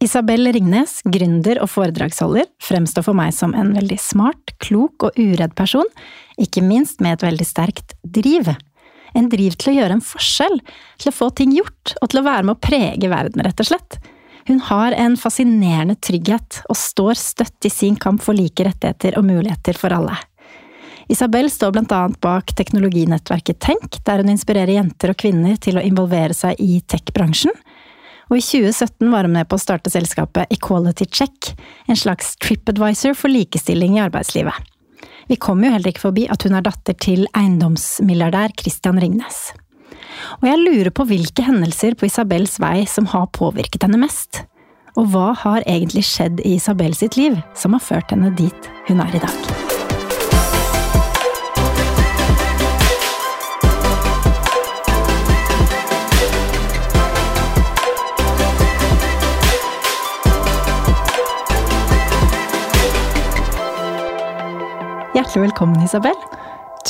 Isabel Ringnes, gründer og foredragsholder, fremstår for meg som en veldig smart, klok og uredd person, ikke minst med et veldig sterkt driv. En driv til å gjøre en forskjell, til å få ting gjort, og til å være med å prege verden, rett og slett. Hun har en fascinerende trygghet, og står støtt i sin kamp for like rettigheter og muligheter for alle. Isabel står annet bak teknologinettverket Tenk, der hun inspirerer jenter og kvinner til å involvere seg i tech-bransjen, og i 2017 var hun med på å starte selskapet Equality Check, en slags tripadvisor for likestilling i arbeidslivet. Vi kommer jo heller ikke forbi at hun er datter til eiendomsmilliardær Christian Ringnes. Og jeg lurer på hvilke hendelser på Isabels vei som har påvirket henne mest. Og hva har egentlig skjedd i Isabels liv som har ført henne dit hun er i dag? Hjertelig velkommen, Isabel.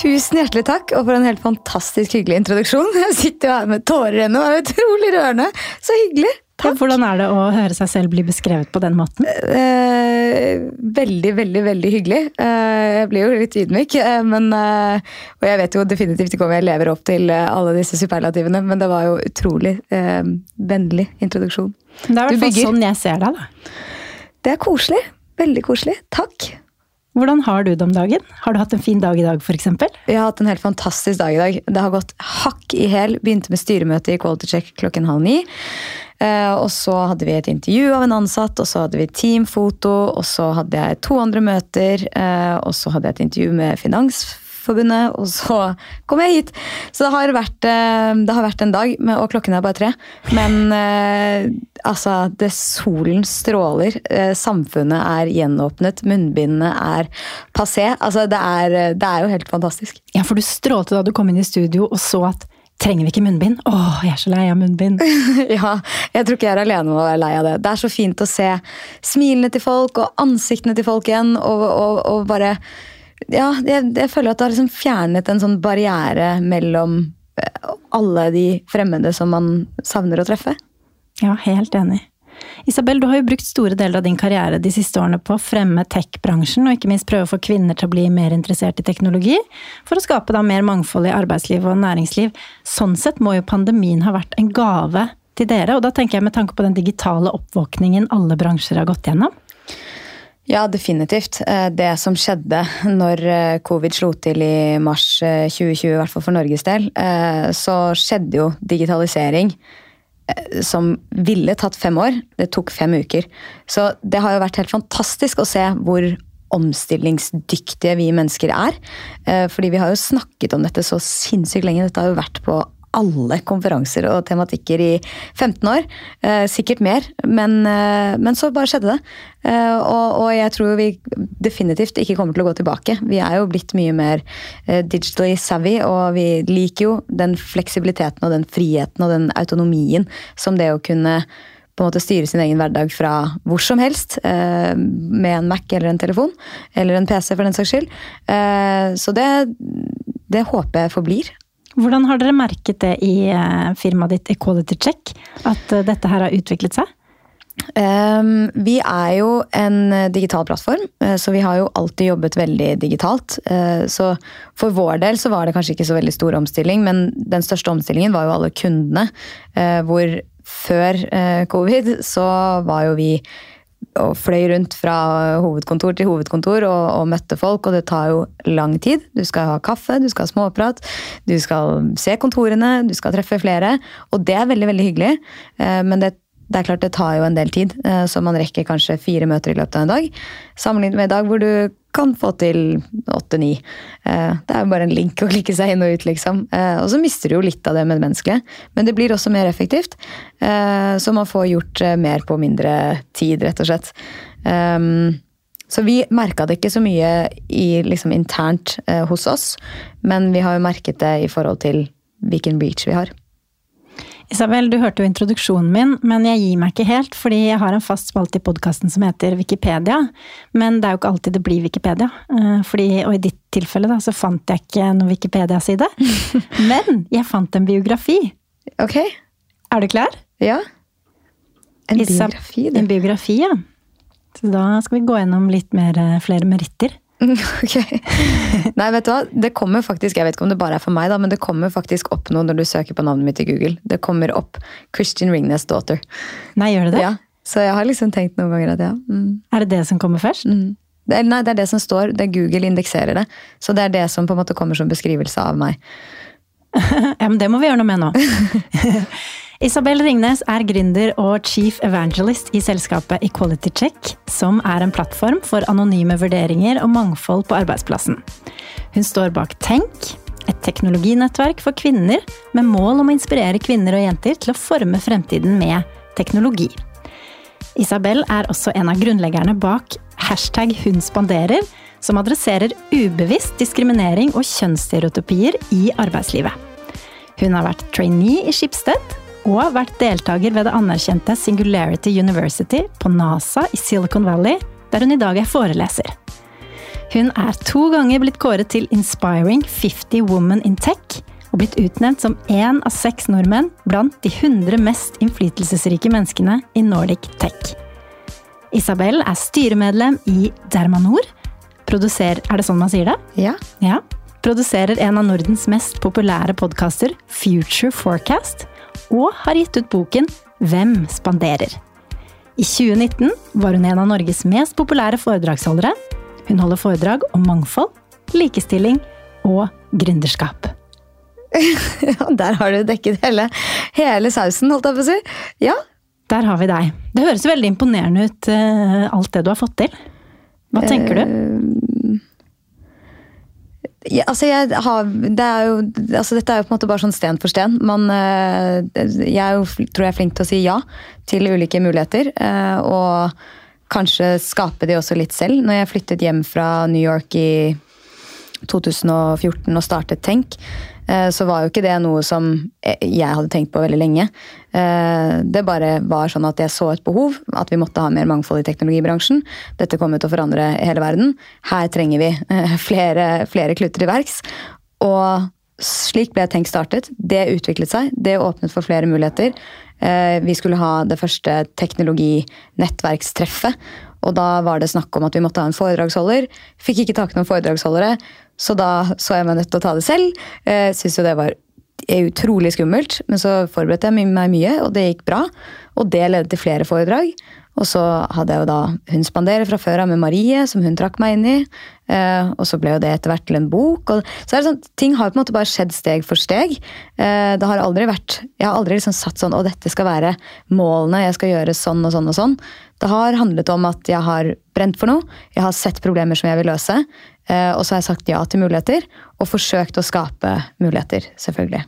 Tusen hjertelig takk, og for en helt fantastisk hyggelig introduksjon. Jeg sitter jo her med tårer ennå, det er utrolig rørende. Så hyggelig. Takk. Hvordan er det å høre seg selv bli beskrevet på den måten? Eh, veldig, veldig veldig hyggelig. Eh, jeg blir jo litt ydmyk. Eh, men, eh, og jeg vet jo definitivt ikke om jeg lever opp til alle disse superlativene, men det var jo utrolig eh, vennlig introduksjon. Det er i hvert fall sånn jeg ser deg, da. Det er koselig. Veldig koselig. Takk. Hvordan har du det om dagen? Har du hatt en fin dag i dag, f.eks.? Jeg har hatt en helt fantastisk dag i dag. Det har gått hakk i hæl. Begynte med styremøte i Quality Check klokken halv ni. Eh, og så hadde vi et intervju av en ansatt, og så hadde vi teamfoto, og så hadde jeg to andre møter, eh, og så hadde jeg et intervju med finans Forbundet, og så kom jeg hit. Så det har vært, eh, det har vært en dag, og klokken er bare tre. Men eh, altså, det solen stråler. Eh, samfunnet er gjenåpnet. Munnbindene er passé. Altså, det er, det er jo helt fantastisk. Ja, for du strålte da du kom inn i studio og så at Trenger vi ikke munnbind? Åh, jeg er så lei av munnbind. ja, jeg tror ikke jeg er alene om å være lei av det. Det er så fint å se smilene til folk og ansiktene til folk igjen. og, og, og bare ja, jeg, jeg, føler at det har liksom fjernet en sånn barriere mellom eh, alle de fremmede som man savner å treffe. Ja, helt enig. Isabel, du har jo brukt store deler av din karriere de siste årene på å fremme tech-bransjen, og ikke minst prøve å få kvinner til å bli mer interessert i teknologi, for å skape da mer mangfold i arbeidsliv og næringsliv. Sånn sett må jo pandemien ha vært en gave til dere, og da tenker jeg med tanke på den digitale oppvåkningen alle bransjer har gått gjennom. Ja, definitivt. Eh, det som skjedde når eh, covid slo til i mars 2020, eh, i hvert fall for Norges del, så skjedde jo digitalisering som ville tatt fem år. Det tok fem uker. Så det har jo vært helt fantastisk å se hvor omstillingsdyktige vi mennesker er. Fordi vi har jo snakket om dette så sinnssykt lenge. Dette har jo vært på alle konferanser og tematikker i 15 år. Eh, sikkert mer, men, eh, men, så bare skjedde det. Eh, og, og, jeg tror vi definitivt ikke kommer til å gå tilbake. Vi er jo blitt mye mer digitally savvy, og vi liker jo den fleksibiliteten og den friheten og den autonomien som det å kunne på en måte styre sin egen hverdag fra hvor som helst. Med en Mac eller en telefon. Eller en PC, for den saks skyld. Så det, det håper jeg forblir. Hvordan har dere merket det i eh, firmaet ditt Equality Check, at eh, dette her har utviklet seg? Um, vi er jo en eh, digital plattform, så vi har jo alltid jobbet veldig digitalt. Så for vår del så var det kanskje ikke så veldig stor omstilling, men den største omstillingen var jo alle kundene. Hvor før covid så var jo vi og fløy rundt fra hovedkontor til hovedkontor og, og, møtte folk, og det tar jo lang tid. Du skal ha kaffe, du skal ha småprat, du skal se kontorene, du skal treffe flere. Og det er veldig, veldig hyggelig, eh, men det det er klart det tar jo en del tid, eh, så man rekker kanskje fire møter i løpet av en dag. Sammenlignet med i dag hvor du kan få til åtte-ni. Eh, det er jo bare en link å klikke seg inn og ut, liksom. Eh, og så mister du jo litt av det medmenneskelige. Men det blir også mer effektivt. Så man får gjort mer på mindre tid, rett og slett. Så vi merka det ikke så mye i, liksom, internt hos oss, men vi har jo merket det i forhold til hvilken reach vi har. Isabel, du hørte jo introduksjonen min, men jeg gir meg ikke helt, fordi jeg har en fast spalte i podkasten som heter Wikipedia. Men det er jo ikke alltid det blir Wikipedia. Eh, fordi, og i ditt tilfelle da, så fant jeg ikke noen Wikipedia-side. men jeg fant en biografi. Ok. Er du klar? Ja. En biografi, du. En biografi, ja. Så da skal vi gå gjennom litt mer, eh, flere meritter. Ok. Nei, vet du hva? Det kommer faktisk, jeg vet ikke om det bare er for meg, da, men det kommer faktisk opp noe når du søker på navnet mitt i Google. Det kommer opp Christian Ringnes daughter. Nei, gjør det det? Ja. Så jeg har liksom tenkt noen ganger at ja. Mm. Er det det som kommer først? Mm. Det, er- nei, det er det som står. Det er Google indekserer det. Så det er det som på en måte kommer som beskrivelse av meg. Ja, men det må vi gjøre noe med nå. Isabel Ringnes er gründer og chief evangelist i selskapet Equality Check, som er en plattform for anonyme vurderinger og mangfold på arbeidsplassen. Hun står bak Tenk, et teknologinettverk for kvinner med mål om å inspirere kvinner og jenter til å forme fremtiden med teknologi. Isabel er også en av grunnleggerne bak hashtag hun spanderer, som adresserer ubevisst diskriminering og kjønnsstereotypier i arbeidslivet. Hun har vært trainee i Schibsted og vært deltaker ved det anerkjente Singularity University på NASA i Silicon Valley, der hun i dag er foreleser. Hun er to ganger blitt kåret til Inspiring 50 Women in Tech, og blitt utnevnt som én av seks nordmenn blant de 100 mest innflytelsesrike menneskene i Nordic Tech. Isabel er styremedlem i Dermanor. Produser, er det sånn man sier det? Ja. Ja. Produserer en av Nordens mest populære podkaster, Future Forecast, og har gitt ut boken Hvem spanderer? I 2019 var hun en av Norges mest populære foredragsholdere. Hun holder foredrag om mangfold, likestilling og gründerskap. ja, der har du dekket hele, hele sausen, holdt jeg på å si. Ja. Der har vi deg. Det høres veldig imponerende ut, eh, alt det du har fått til. Hva tenker du? Ja, altså har, det er jo, altså dette er jo på en måte bare sånn sten for sten. Man, eh, jeg er jo, tror jeg er flink til å si ja til ulike muligheter. eh, Og kanskje skape de også litt selv. Når jeg flyttet hjem fra New York i 2014 og startet Tenk, så var jo ikke det noe som jeg hadde tenkt på veldig lenge. Eh, Det bare var sånn at jeg så et behov, at vi måtte ha mer mangfold i teknologibransjen. Dette kommer til å forandre hele verden. Her trenger vi eh, flere, flere kluter til verks. Og slik ble Tenk startet. Det utviklet seg. Det åpnet for flere muligheter. Eh, Vi skulle ha det første teknologinettverkstreffet. Og da var det snakk om at vi måtte ha en foredragsholder. Fikk ikke tak i noen foredragsholdere, så da så jeg meg nødt til å ta det selv. Eh, Syns jo det var utrolig skummelt, men så forberedte jeg meg mye, og det gikk bra. Og det ledet til flere foredrag. Og så hadde jeg jo da Hun spanderer fra før av med Marie, som hun trakk meg inn i. Eh, og så ble jo det etter hvert til en bok. Og så er det sånn, Ting har på en måte bare skjedd steg for steg. Eh, det har aldri vært, Jeg har aldri liksom satt sånn å dette skal være målene, jeg skal gjøre sånn og sånn og sånn. Det har handlet om at jeg har brent for noe, jeg har sett problemer som jeg vil løse. Eh, og så har jeg sagt ja til muligheter, og forsøkt å skape muligheter, selvfølgelig.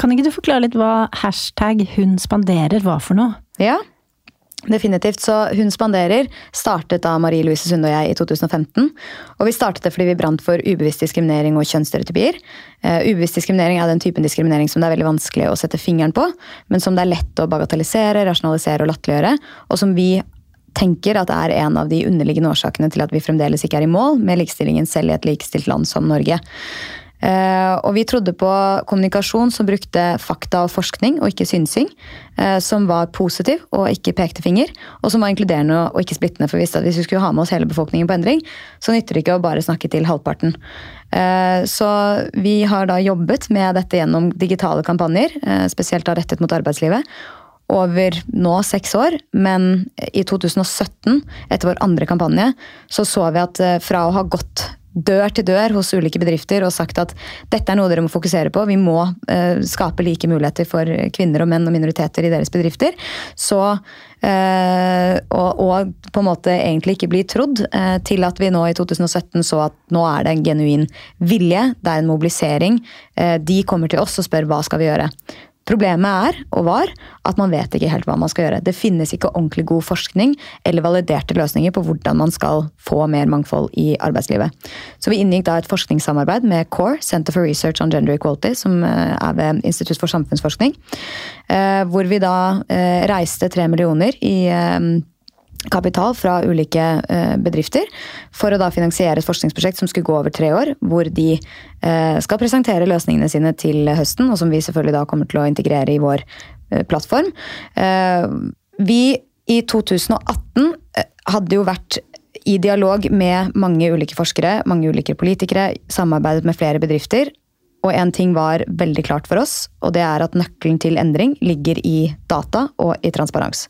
Kan ikke du forklare litt hva hashtag hun spanderer var for noe? Ja, definitivt. Så Hun spanderer startet av Marie Louise Sunde og jeg i 2015. Og vi startet det fordi vi brant for ubevisst diskriminering og kjønnsstereotypier. Uh, ubevisst diskriminering er den typen diskriminering som det er veldig vanskelig å sette fingeren på, men som det er lett å bagatellisere, rasjonalisere og latterliggjøre, og som vi tenker at er en av de underliggende årsakene til at vi fremdeles ikke er i mål med likestillingen selv i et likestilt land som Norge. Eh, og vi trodde på kommunikasjon som brukte fakta og forskning, og ikke synsing. eh, som var positiv og ikke pekte finger, og som var inkluderende og ikke splittende. For vi visste at hvis vi skulle ha med oss hele befolkningen på endring, så nytter det ikke å bare snakke til halvparten. Eh, så vi har da jobbet med dette gjennom digitale kampanjer, spesielt da rettet mot arbeidslivet over nå seks år, men i 2017, etter vår andre kampanje, så så vi at eh, fra å ha gått dør til dør hos ulike bedrifter og sagt at dette er noe dere må fokusere på, vi må eh, skape like muligheter for kvinner og menn og minoriteter i deres bedrifter, så eh, og, og på en måte egentlig ikke bli trodd, eh, til at vi nå i 2017 så at nå er det en genuin vilje, det er en mobilisering. Eh, de kommer til oss og spør hva skal vi gjøre. Problemet er, og var, at man vet ikke helt hva man skal gjøre. Det finnes ikke ordentlig god forskning eller validerte løsninger på hvordan man skal få mer mangfold i arbeidslivet. Så vi inngikk da et forskningssamarbeid med CORE, Center for Research on Gender Equality, som eh, er ved Institutt for samfunnsforskning. eh, Hvor vi da eh, reiste tre millioner i kapital fra ulike eh, bedrifter for å da finansiere et forskningsprosjekt som skulle gå over tre år, hvor de eh, skal presentere løsningene sine til høsten, og som vi selvfølgelig da kommer til å integrere i vår eh, plattform. Vi i 2018 eh, hadde jo vært i dialog med mange ulike forskere, mange ulike politikere, samarbeidet med flere bedrifter. Og en ting var veldig klart for oss, og det er at nøkkelen til endring ligger i data og i transparens.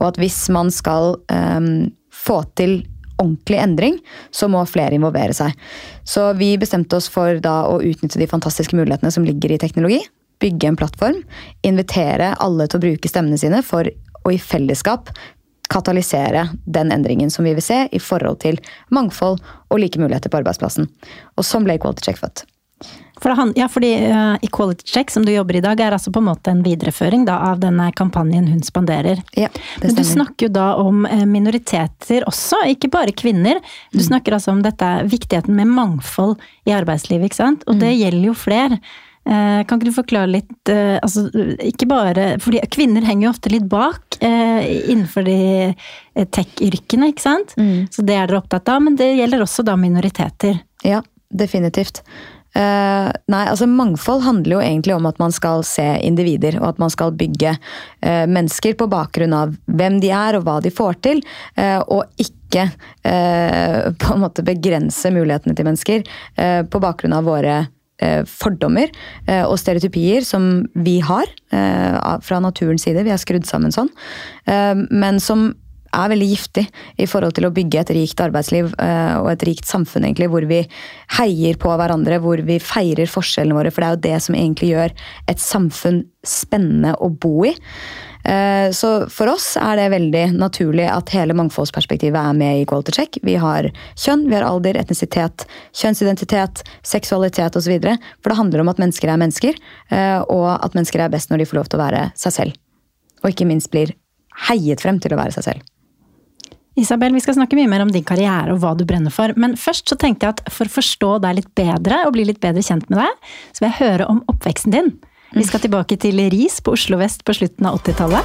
Og at hvis man skal um, få til ordentlig endring, så må flere involvere seg. Så vi bestemte oss for da å utnytte de fantastiske mulighetene som ligger i teknologi. Bygge en plattform, invitere alle til å bruke stemmene sine for å i fellesskap katalysere den endringen som vi vil se i forhold til mangfold og like muligheter på arbeidsplassen. Og sånn ble Quality Check født. For han, ja, fordi uh, Equality Check, som du jobber i dag, er altså på en måte en videreføring da, av denne kampanjen hun spanderer. Ja, Men du snakker jo da om eh, minoriteter også, ikke bare kvinner. Du mm. snakker altså om dette, viktigheten med mangfold i arbeidslivet, ikke sant? Og mm. det gjelder jo flere. Uh, kan ikke du forklare litt uh, altså, Ikke bare fordi kvinner henger jo ofte litt bak innenfor de tech-yrkene, ikke sant? Mm. Så det er dere opptatt av, men det gjelder også da minoriteter. Ja, definitivt. Uh, nei, altså Mangfold handler jo egentlig om at man skal se individer, og at man skal bygge uh, mennesker på bakgrunn av hvem de er og hva de får til, uh, og ikke på en måte begrense mulighetene til mennesker på bakgrunn av våre fordommer og stereotypier som vi har fra naturens side. Vi er skrudd sammen sånn. Men som er veldig giftig i forhold til å bygge et rikt arbeidsliv uh, og et rikt samfunn, egentlig, hvor vi heier på hverandre, hvor vi feirer forskjellene våre. For det er jo det som egentlig gjør et samfunn spennende å bo i. Uh, så for oss er det veldig naturlig at hele mangfoldsperspektivet er med i Quality Check. Vi har kjønn, vi har alder, etnisitet, kjønnsidentitet, seksualitet osv. For det handler om at mennesker er mennesker, uh, og at mennesker er best når de får lov til å være seg selv. Og ikke minst blir heiet frem til å være seg selv. Isabel, vi skal snakke mye mer om din karriere og hva du brenner for, men først så tenkte jeg at for å forstå deg litt bedre og bli litt bedre kjent med deg, så vil jeg høre om oppveksten din. Vi skal tilbake til RIS på Oslo vest på slutten av 80-tallet.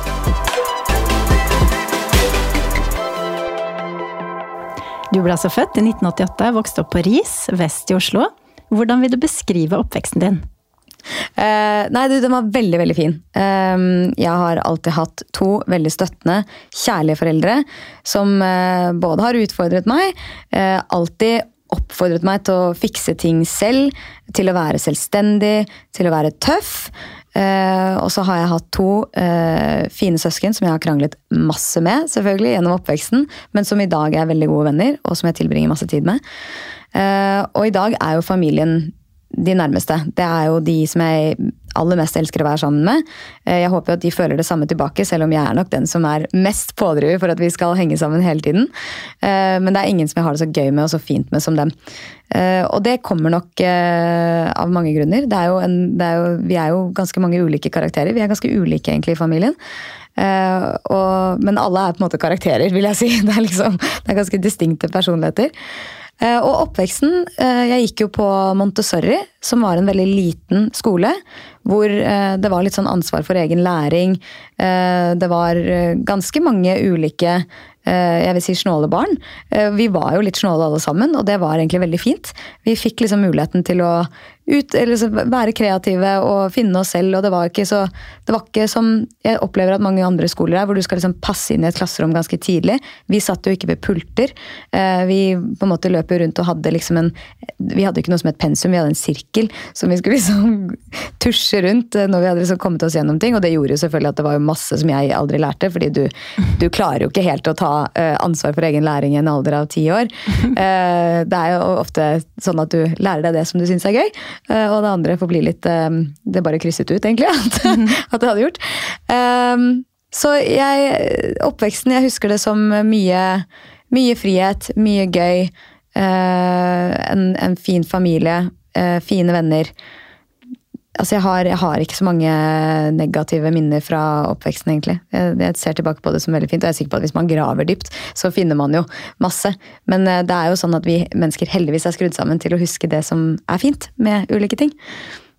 Du ble altså født i 1988, vokste opp på RIS vest i Oslo. Hvordan vil du beskrive oppveksten din? Uh, nei, du, den var veldig, veldig fin. Uh, jeg har alltid hatt to veldig støttende, kjærlige foreldre som uh, både har utfordret meg, uh, alltid oppfordret meg til å fikse ting selv, til å være selvstendig, til å være tøff. Og så har jeg hatt to fine søsken som jeg har kranglet masse med selvfølgelig gjennom oppveksten, men som i dag er veldig gode venner, og som jeg tilbringer masse tid med. Og i dag er jo familien de nærmeste. Det er jo de som jeg aller mest elsker å være sammen med. Eh, jeg håper jo at de føler det samme tilbake, selv om jeg er nok den som er mest pådriver for at vi skal henge sammen hele tiden. Eh, men det er ingen som jeg har det så gøy med og så fint med som dem. Eh, og det kommer nok av mange grunner. Er en, er jo, vi er jo ganske mange ulike karakterer. Vi er ganske ulike egentlig i familien. Og, men alle er på en måte karakterer, vil jeg si. Det er, liksom, det er ganske distinkte personligheter. Eh, og oppveksten eh, Jeg gikk jo på Montessori, som var en veldig liten skole. Hvor eh, det var litt sånn ansvar for egen læring. Det var ganske mange ulike jeg vil si snåle barn. Vi var jo litt snåle alle sammen, og det var egentlig veldig fint. Vi fikk liksom muligheten til å ut, være kreative og finne oss selv. og Det var ikke så, det var ikke som jeg opplever at mange andre skoler er, hvor du skal liksom passe inn i et klasserom ganske tidlig. Vi satt jo ikke ved pulter. Eh, vi på en måte løp rundt og hadde liksom en Vi hadde ikke noe som het pensum, vi hadde en sirkel som vi skulle liksom tusje rundt eh, når vi hadde liksom kommet oss gjennom ting. Og det gjorde jo selvfølgelig at det var masse som jeg aldri lærte, fordi du, du klarer jo ikke helt å ta eh, ansvar for egen læring i en alder av ti år. Det er jo ofte sånn at du lærer deg det som du syns er gøy. Eh, og det andre får bli litt eh, Det bare krysset ut, egentlig, at, mm. at det hadde gjort. Um, så jeg Oppveksten, jeg husker det som mye, mye frihet, mye gøy. En, en, fin familie, fine venner. Altså jeg har, jeg har, ikke så mange negative minner fra oppveksten, egentlig. Jeg, jeg, ser tilbake på det som veldig fint, og jeg er sikker på at hvis man graver dypt, så finner man jo masse. Men uh, det er jo sånn at vi mennesker heldigvis er skrudd sammen til å huske det som er fint med ulike ting.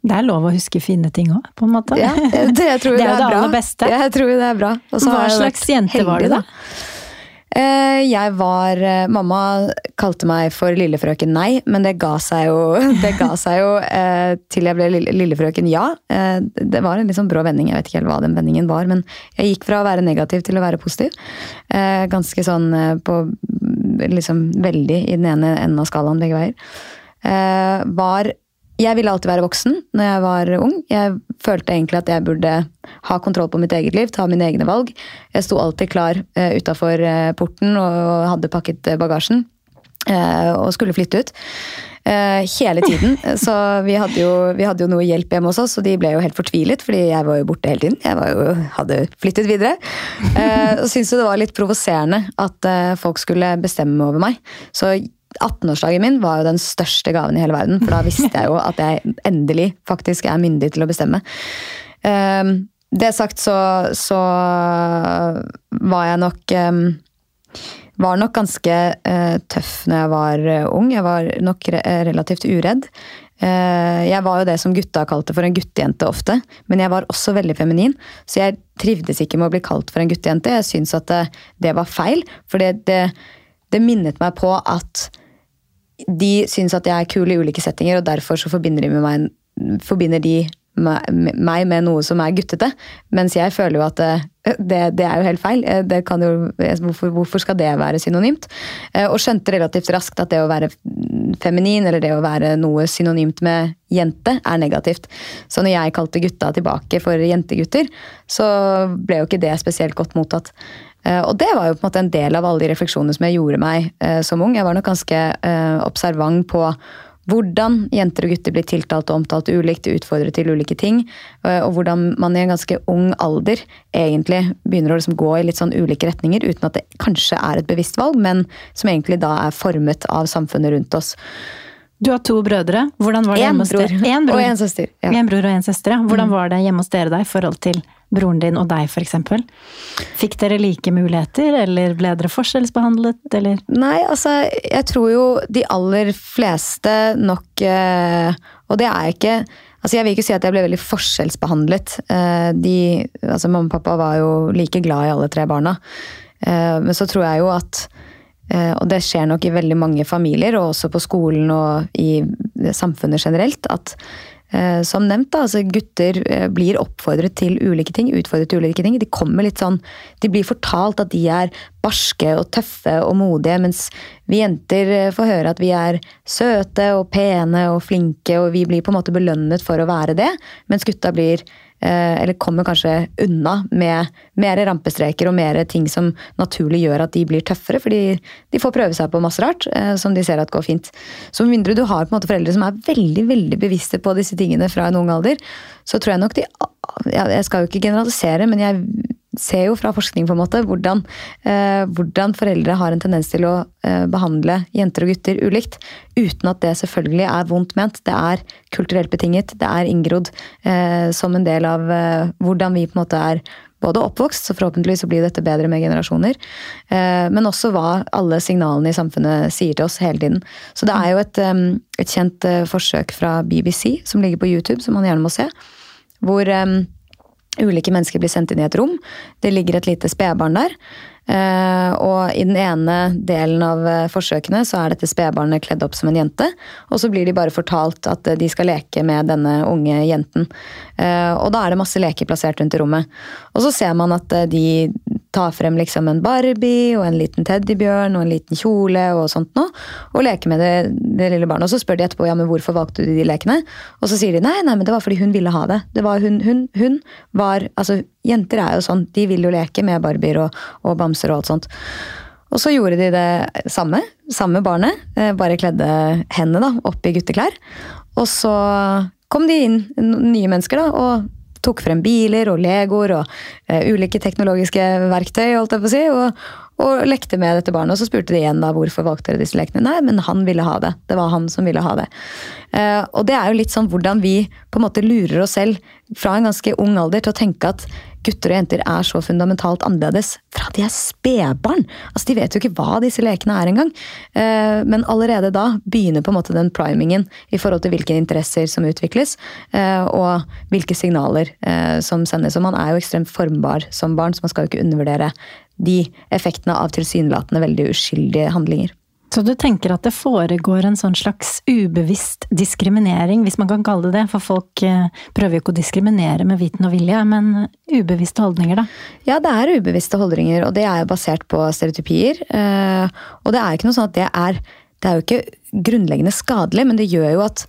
Det er lov å huske fine ting òg, på en måte. Ja, det, det tror jeg det er, det er det aller beste. Jeg tror det er bra. Hva slags jente var du, da? da? jeg var eh, Mamma kalte meg for Lillefrøken Nei, men det ga seg jo, ga seg jo eh, til jeg ble Lillefrøken Ja. Eh, det var en litt sånn brå vending, jeg vet ikke helt hva den vendingen var, men jeg gikk fra å være negativ til å være positiv. Eh, ganske sånn eh, på liksom veldig i den ene enden av skalaen begge veier. Eh, var jeg ville alltid være voksen når jeg var ung. Jeg følte egentlig at jeg burde ha kontroll på mitt eget liv, ta mine egne valg. Jeg sto alltid klar uh, utafor porten og hadde pakket bagasjen. Uh, og skulle flytte ut. hele tiden. Så vi hadde, jo, vi hadde, jo, noe hjelp hjemme hos oss, og de ble jo helt fortvilet, fordi jeg var jo borte hele tiden. Jeg jo, hadde flyttet videre. og syntes jo det var litt provoserende at folk skulle bestemme over meg. Så 18-årsdagen min var jo den største gaven i hele verden, for da visste jeg jo at jeg endelig faktisk er myndig til å bestemme. Det sagt så, så var jeg nok var nok ganske uh, tøff når jeg var uh, ung. Jeg var nok re relativt uredd. Uh, jeg var jo det som gutta kalte for en guttejente ofte, men jeg var også veldig feminin. Så jeg trivdes ikke med å bli kalt for en guttejente. Jeg syns at det, det var feil, for det, det, det minnet meg på at de syns at jeg er kul i ulike settinger, og derfor så forbinder de, meg, forbinder de meg med noe som er guttete. Mens jeg føler jo at det, det, det er jo helt feil. Jo, hvorfor, hvorfor, skal det være synonymt? Eh, og skjønte relativt raskt at det å være feminin, eller det å være noe synonymt med jente, er negativt. Så når jeg kalte gutta tilbake for jentegutter, så ble jo ikke det spesielt godt mottatt. Eh, og det var jo på en måte en del av alle de refleksjonene som jeg gjorde meg eh, som ung. Jeg var nok ganske eh, observant på hvordan jenter og gutter blir tiltalt og omtalt ulikt, utfordret til ulike ting. Og hvordan man i en ganske ung alder egentlig begynner å liksom gå i litt sånn ulike retninger, uten at det kanskje er et bevisst valg, men som egentlig da er formet av samfunnet rundt oss. Du har to brødre. Hvordan var det hjemme hos dere? En bror og en søster. Ja. En bror og en søster, ja. Hvordan mm. var det hjemme hos dere da i forhold til broren din og deg, f.eks.? Fikk dere like muligheter, eller ble dere forskjellsbehandlet, eller? Nei, altså, jeg tror jo de aller fleste nok eh, Og det er ikke Altså, Jeg vil ikke si at jeg ble veldig forskjellsbehandlet. Eh, de, altså, Mamma og pappa var jo like glad i alle tre barna. Eh, men så tror jeg jo at og det skjer nok i veldig mange familier, og også på skolen og i samfunnet generelt, at som nevnt, da, altså gutter eh, blir oppfordret til ulike ting. utfordret til ulike ting. De kommer litt sånn, de blir fortalt at de er barske og tøffe og modige, mens vi jenter eh, får høre at vi er søte og pene og flinke, og vi blir på en måte belønnet for å være det, mens gutta blir Eh, eller kommer kanskje unna med mer rampestreker og mer ting som naturlig gjør at de blir tøffere, fordi de får prøve seg på masse rart eh, som de ser at går fint. Så med mindre du har på en måte foreldre som er veldig veldig bevisste på disse tingene fra en ung alder, så tror jeg nok de Jeg skal jo ikke generalisere, men jeg ser jo fra forskning på en måte hvordan, eh, hvordan foreldre har en tendens til å eh, behandle jenter og gutter ulikt. Uten at det selvfølgelig er vondt ment. Det er kulturelt betinget. Det er inngrodd eh, som en del av eh, hvordan vi på en måte er både oppvokst, så forhåpentligvis så blir dette bedre med generasjoner, eh, men også hva alle signalene i samfunnet sier til oss hele tiden. Så det er jo et, eh, et kjent forsøk fra BBC som ligger på YouTube, som man gjerne må se. Hvor Ulike mennesker blir sendt inn i et rom. Det ligger et lite spedbarn der. Eh, og i den ene delen av eh, forsøkene så er dette spedbarnet kledd opp som en jente. Og så blir de bare fortalt at de skal leke med denne unge jenten. Eh, og da er det masse leker plassert rundt i rommet. Og så ser man at de tar frem liksom en Barbie og en liten teddybjørn og en liten kjole og sånt noe, og leke med det, det, lille barnet. Og så spør de etterpå ja, men hvorfor valgte du de lekene. Og så sier de nei, nei, men det var fordi hun ville ha det. det var hun, hun, hun var, altså Jenter er jo sånn, de vil jo leke med barbier og, og bamser og alt sånt. Og så gjorde de det samme, samme barnet, eh, bare kledde hendene da, opp i gutteklær. Og så kom de inn, nye mennesker, da, og tok frem biler og legoer og uh, ulike teknologiske verktøy, holdt jeg på å si, og, og, lekte med dette barnet. Og så spurte de igjen da hvorfor valgte dere disse lekene. Nei, men han ville ha det. Det var han som ville ha det. Uh, og det er jo litt sånn hvordan vi på en måte lurer oss selv fra en ganske ung alder til å tenke at gutter og jenter er så fundamentalt annerledes fra de er spedbarn. Altså, de vet jo ikke hva disse lekene er engang. Uh, men allerede da begynner på en måte den primingen i forhold til hvilke interesser som utvikles, uh, og hvilke signaler uh, som sendes. Og man er jo ekstremt formbar som barn, så man skal jo ikke undervurdere de effektene av tilsynelatende veldig uskyldige handlinger. Så du tenker at det foregår en sånn slags ubevisst diskriminering, hvis man kan kalle det det, for folk eh, prøver jo ikke å diskriminere med viten og vilje, men ubevisste holdninger, da? Ja, det er ubevisste holdninger, og det er jo basert på stereotypier. Eh, og det er jo ikke noe sånn at det er Det er jo ikke grunnleggende skadelig, men det gjør jo at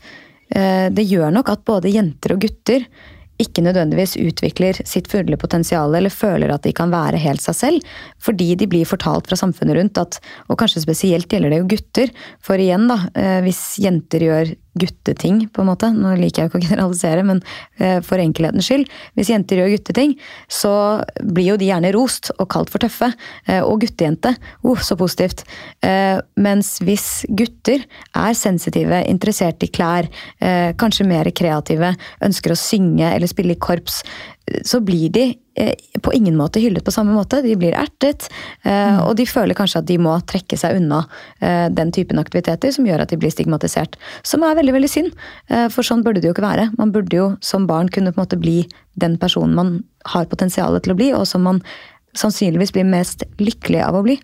eh, Det gjør nok at både jenter og gutter ikke nødvendigvis utvikler sitt fulle potensial eller føler at de kan være helt seg selv, fordi de blir fortalt fra samfunnet rundt at Og kanskje spesielt gjelder det jo gutter, for igjen, da, hvis jenter gjør gutteting, på en måte. Nå liker jeg ikke å generalisere, men eh, for enkelhetens skyld. Hvis jenter gjør gutteting, så blir jo de gjerne rost og kalt for tøffe. Eh, og guttejente. Oh, så positivt. Eh, mens hvis gutter er sensitive, interessert i klær, kanskje mer kreative, ønsker å synge eller spille i korps, så blir de eh, på ingen måte hyllet på samme måte. De blir ertet, eh, mm. og de føler kanskje at de må trekke seg unna eh, den typen aktiviteter som gjør at de blir stigmatisert. Som er veldig veldig synd, for sånn burde det jo ikke være. Man burde jo som barn kunne på en måte bli den personen man har potensialet til å bli, og som man sannsynligvis blir mest lykkelig av å bli.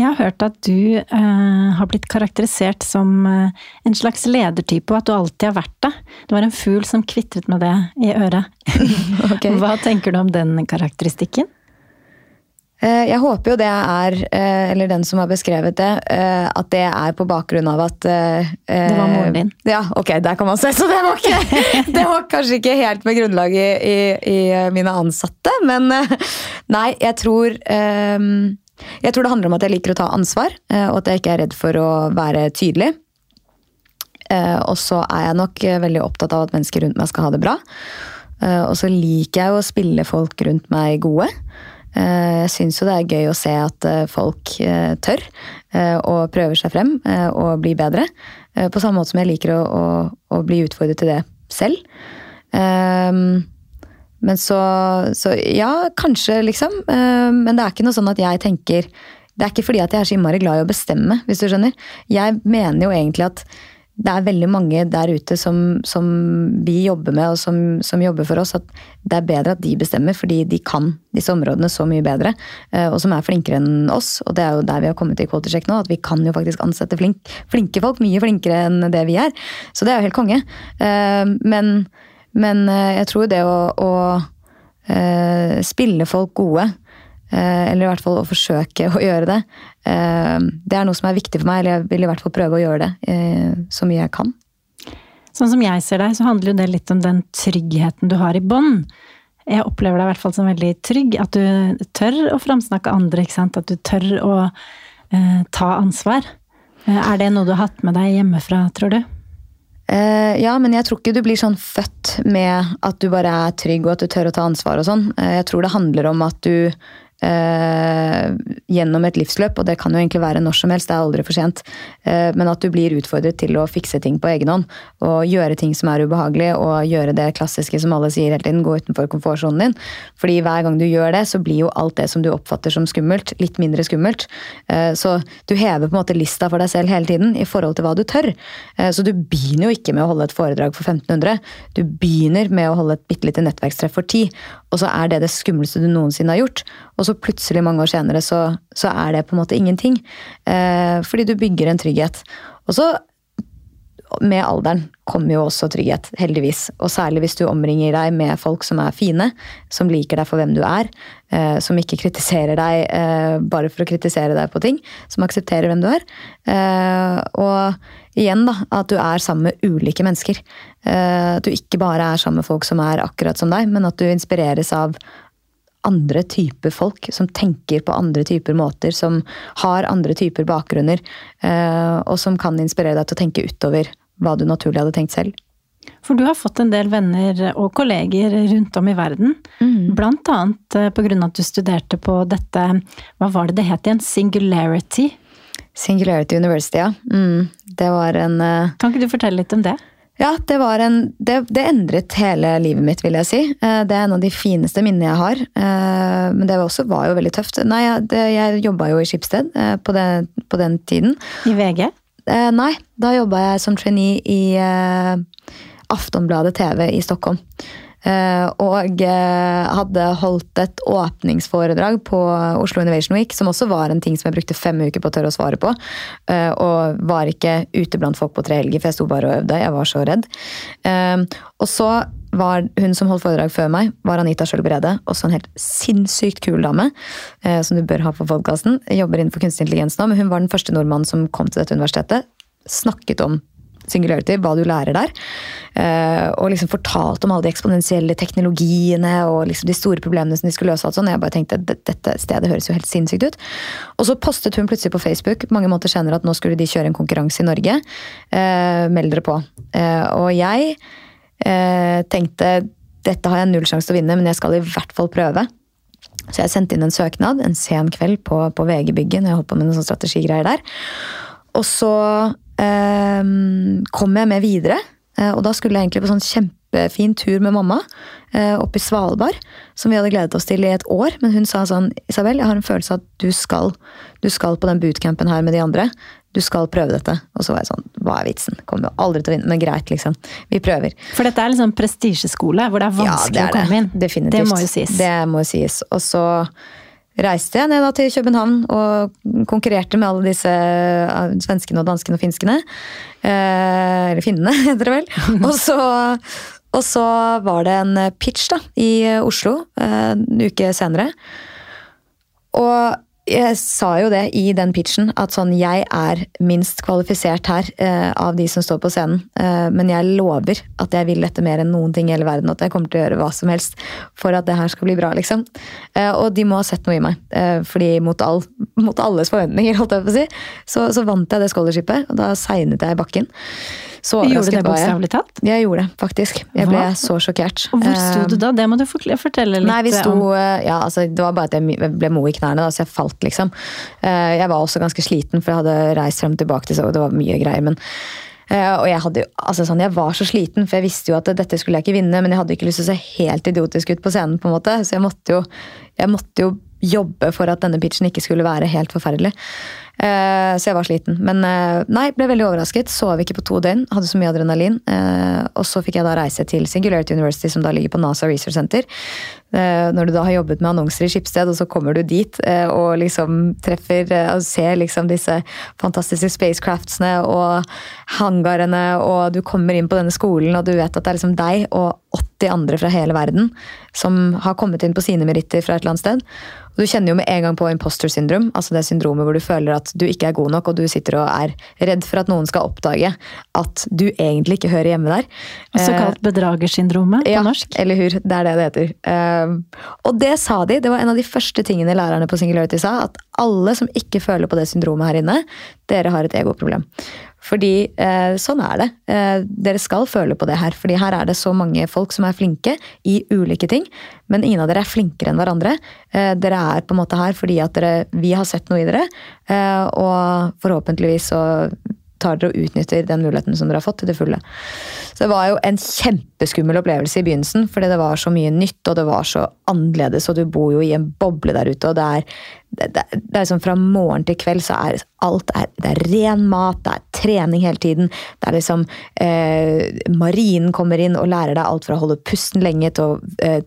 Jeg har hørt at du eh, har blitt karakterisert som eh, en slags ledertype, og at du alltid har vært det. Det var en fugl som kvitret med det i øret. okay. Hva tenker du om den karakteristikken? Eh, jeg håper jo det er, eh, eller den som har beskrevet det, eh, at det er på bakgrunn av at Det var moren din? Ja, ok, der kan man se. Så det var, ikke, det var kanskje ikke helt med grunnlag i, i, i, mine ansatte. Men nei, jeg tror jeg tror det handler om at jeg liker å ta ansvar, eh, og at jeg ikke er redd for å være tydelig. Eh, og så er jeg nok eh, veldig opptatt av at mennesker rundt meg skal ha det bra. Og så liker jeg å spille folk rundt meg gode. Jeg syns jo det er gøy å se at folk tør og prøver seg frem og blir bedre. På samme måte som jeg liker å, å, å bli utfordret til det selv. Men så, så, Ja, kanskje, liksom. Eh, men det er ikke noe sånn at jeg tenker Det er ikke fordi at jeg er så innmari glad i å bestemme, hvis du skjønner. Jeg mener jo egentlig at det er veldig mange der ute som, som vi jobber med, og som, som, jobber for oss, at det er bedre at de bestemmer, fordi de kan disse områdene så mye bedre. Eh, og som er flinkere enn oss. Og det er jo der vi har kommet i Quality nå, at vi kan jo faktisk ansette flink, flinke folk mye flinkere enn det vi er. Så det er jo helt konge. Eh, men men eh, jeg tror det å, å uh, spille folk gode, uh, eller i hvert fall å forsøke å gjøre det, det er noe som er viktig for meg. Eller jeg vil i hvert fall prøve å gjøre det så mye jeg kan. Sånn som jeg ser deg, så handler jo det litt om den tryggheten du har i bånd. Jeg opplever deg i hvert fall som veldig trygg. At du tør å framsnakke andre. ikke sant? At du tør å ta ansvar. Er det noe du har hatt med deg hjemmefra, tror du? Uh, ja, men jeg tror ikke du blir sånn født med at du bare er trygg og at du tør å ta ansvar og sånn. Uh, jeg tror det handler om at du eh, gjennom et livsløp, og det kan jo egentlig være når som helst, det er aldri for sent, eh, men at du blir utfordret til å fikse ting på egen hånd. Og gjøre ting som er ubehagelig, og gjøre det klassiske som alle sier hele tiden, gå utenfor komfortsonen din. Fordi hver gang du gjør det, så blir jo alt det som du oppfatter som skummelt, litt mindre skummelt. Eh, så du hever på en måte lista for deg selv hele tiden i forhold til hva du tør. Eh, så du begynner jo ikke med å holde et foredrag for 1500, du begynner med å holde et bitte lite nettverkstreff for 10, og så er det det skumleste du noensinne har gjort. Og så plutselig, mange år senere, så, så er det på en måte ingenting. Eh, fordi du bygger en trygghet. Og så, med alderen, kommer jo også trygghet, heldigvis. Og særlig hvis du omringer deg med folk som er fine, som liker deg for hvem du er. Eh, som ikke kritiserer deg eh, bare for å kritisere deg på ting. Som aksepterer hvem du er. Eh, og igjen, da, at du er sammen med ulike mennesker. Eh, at du ikke bare er sammen med folk som er akkurat som deg, men at du inspireres av andre typer folk, som tenker på andre typer måter, som har andre typer bakgrunner, eh, og som kan inspirere deg til å tenke utover hva du naturlig hadde tenkt selv. For du har fått en del venner og kolleger rundt om i verden. Mm. Blant annet pga. på grunn av at du studerte på dette, hva var det det het igjen, Singularity? Singularity University, ja. Mm. Det var en uh... Kan ikke du fortelle litt om det? Ja, det, en, det, det, endret hele livet mitt, vil jeg si. Eh, det er en av de fineste minnene jeg har. Eh, men det var, også, var jo veldig tøft. Nei, det, jeg jobba jo i Skipsted eh, på, på, den tiden. I VG? Nei, da jobba jeg som trainee i Aftonbladet TV i Stockholm. Eh, og eh, hadde holdt et åpningsforedrag på Oslo Innovation Week, som også var en ting som jeg brukte fem uker på å tørre å svare på. Eh, og var ikke ute blant folk på tre helger, for jeg sto bare og øvde. Jeg var så redd. Og så var hun som holdt foredrag før meg, var Anita Skjøll Brede. Også en helt sinnssykt kul dame, som du bør ha på podkasten. Jobber innenfor kunstig intelligens nå, men hun var den første nordmannen som kom til dette universitetet. Snakket om Singularity, hva du lærer der. Eh, og liksom fortalt om alle de eksponentielle teknologiene og liksom de store problemene som de skulle løse. og. Jeg bare tenkte dette stedet høres jo helt sinnssykt ut. Og så postet hun plutselig på Facebook mange måneder senere at nå skulle de kjøre en konkurranse i Norge. Eh, meld dere på. Eh, og jeg tenkte dette har jeg null sjanse til å vinne, men jeg skal i hvert fall prøve. Så jeg sendte inn en søknad en sen kveld på, på VG-bygget når jeg holdt på med noen strategigreier der. Og så kom jeg med videre. Eh, og da skulle jeg egentlig på sånn kjempefin tur med mamma eh, opp i Svalbard. Som vi hadde gledet oss til i et år. Men hun sa sånn Isabel, jeg har en følelse av at du skal, du skal på den bootcampen her med de andre. Du skal prøve dette. Og så var jeg sånn Hva er vitsen? Kommer jo aldri til å vinne, men greit, liksom. Vi prøver. For dette er liksom prestisjeskole hvor det er vanskelig ja, det er å komme inn? Definitivt. Det må jo sies. Det må jo sies. Og så reiste jeg ned til København og konkurrerte med alle disse eh, svenskene og danskene og finskene. Eh, eller finnene, heter det vel. Og så, og så, var det en pitch da, i Oslo eh, en uke senere. Og jeg sa jo det i den pitchen, at sånn jeg er minst kvalifisert her eh, av de som står på scenen. Eh, men jeg lover at jeg vil dette mer enn noen ting i hele verden. At jeg kommer til å gjøre hva som helst for at det her skal bli bra, liksom. Eh, og de må ha sett noe i meg. Eh, fordi mot, all, mot, alles forventninger, holdt jeg på å si, så, så vant jeg det scholarshipet. Og da segnet jeg i bakken. Så gjorde du det bokstavelig talt? Jeg gjorde det, faktisk. Jeg ble Hva? så sjokkert. Og Hvor sto du da? Det må du fortelle litt Nei, vi sto, om. Eh, ja, altså, Det var bare at jeg ble mo i knærne, da, så jeg falt, liksom. Eh, jeg var også ganske sliten, for jeg hadde reist frem og tilbake til så det var mye greier. men eh, og jeg, hadde, altså sånn, jeg var så sliten, for jeg visste jo at dette skulle jeg ikke vinne, men jeg hadde ikke lyst til å se helt idiotisk ut på scenen, på en måte, så jeg måtte jo, jeg måtte jo jobbe for at denne pitchen ikke skulle være helt forferdelig. Eh, så jeg var sliten. Men eh, nei, ble veldig overrasket. Sov ikke på to døgn. Hadde så mye adrenalin. Eh, og så fikk jeg da reise til Singularity University, som da ligger på NASA Research Center. Når du da har jobbet med annonser i Skipsted, og så kommer du dit og liksom treffer og ser liksom disse fantastiske spacecraftsene og hangarene, og du kommer inn på denne skolen, og du vet at det er liksom deg og 80 andre fra hele verden som har kommet inn på sine meritter fra et eller annet sted. Og du kjenner jo med en gang på imposter syndrom, altså det syndromet hvor du føler at du ikke er god nok, og du sitter og er redd for at noen skal oppdage at du egentlig ikke hører hjemme der. Såkalt kalt eh, bedragersyndromet på ja, norsk. eller hur. Det er det det heter. Eh, og det sa de, det var en av de første tingene lærerne på Singularity sa, at alle som ikke føler på det syndromet her inne, dere har et egoproblem. Fordi eh, sånn er det. Eh, dere skal føle på det her. fordi her er det så mange folk som er flinke i ulike ting. Men ingen av dere er flinkere enn hverandre. Eh, dere er på en måte her fordi at dere, vi har sett noe i dere. Eh, og forhåpentligvis så tar dere og utnytter den muligheten som dere har fått til det fulle. Så det var jo en kjempeskummel opplevelse i begynnelsen, fordi det var så mye nytt, og det var så annerledes, og du bor jo i en boble der ute, og det er det, det, det er liksom Fra morgen til kveld så er alt er, det er ren mat, det er trening hele tiden. Det er liksom eh, Marinen kommer inn og lærer deg alt fra å holde pusten lenge til å eh,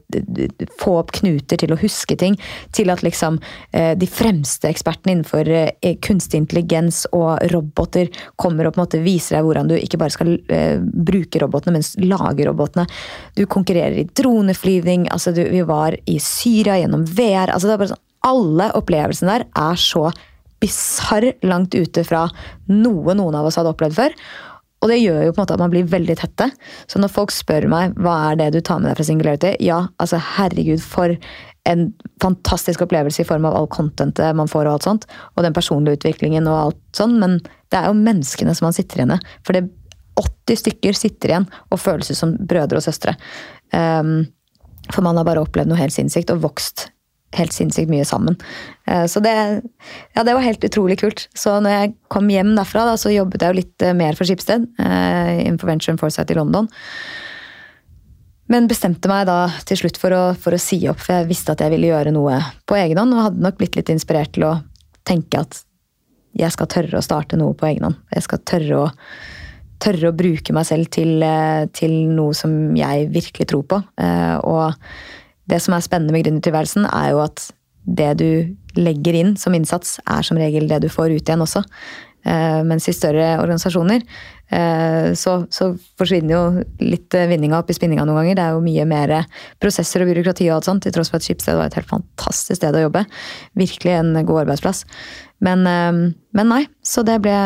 få opp knuter til å huske ting, til at liksom eh, de fremste ekspertene innenfor eh, kunstig intelligens og roboter kommer og på en måte viser deg hvordan du ikke bare skal eh, bruke robotene, men lage robotene. Du konkurrerer i droneflyvning. altså du, Vi var i Syria gjennom VR. altså det er bare sånn alle opplevelsene der er så bisarr langt ute fra noe noen av oss hadde opplevd før. Og det gjør jo på en måte at man blir veldig tette. Så når folk spør meg hva er det du tar med deg fra Singularity, ja, altså herregud, for en fantastisk opplevelse i form av all contentet man får og alt sånt. Og den personlige utviklingen og alt sånn. Men det er jo menneskene som man sitter igjen med. For det 80 stykker sitter igjen og føles ut som brødre og søstre. Um, for man har bare opplevd noe helt sinnssykt og vokst helt sinnssykt mye sammen. Eh, så det, ja, det var helt utrolig kult. Så når jeg kom hjem derfra, da, så jobbet jeg jo litt eh, mer for Skipsted. Eh, innenfor Venture and Foresight i London. Men bestemte meg da til slutt for å, for å, si opp, for jeg visste at jeg ville gjøre noe på egen hånd. Og hadde nok blitt litt inspirert til å tenke at jeg skal tørre å starte noe på egen hånd. Jeg skal tørre å tørre å bruke meg selv til, til noe som jeg virkelig tror på. Og det som er spennende med gründertilværelsen, er jo at det du legger inn som innsats, er som regel det du får ut igjen også. Eh, mens i større organisasjoner så, så forsvinner jo litt vinninga opp i spinninga noen ganger. Det er jo mye mer prosesser og byråkrati og alt sånt, til tross for at Skipsted var et helt fantastisk sted å jobbe. Virkelig en god arbeidsplass. Men, men nei, så det ble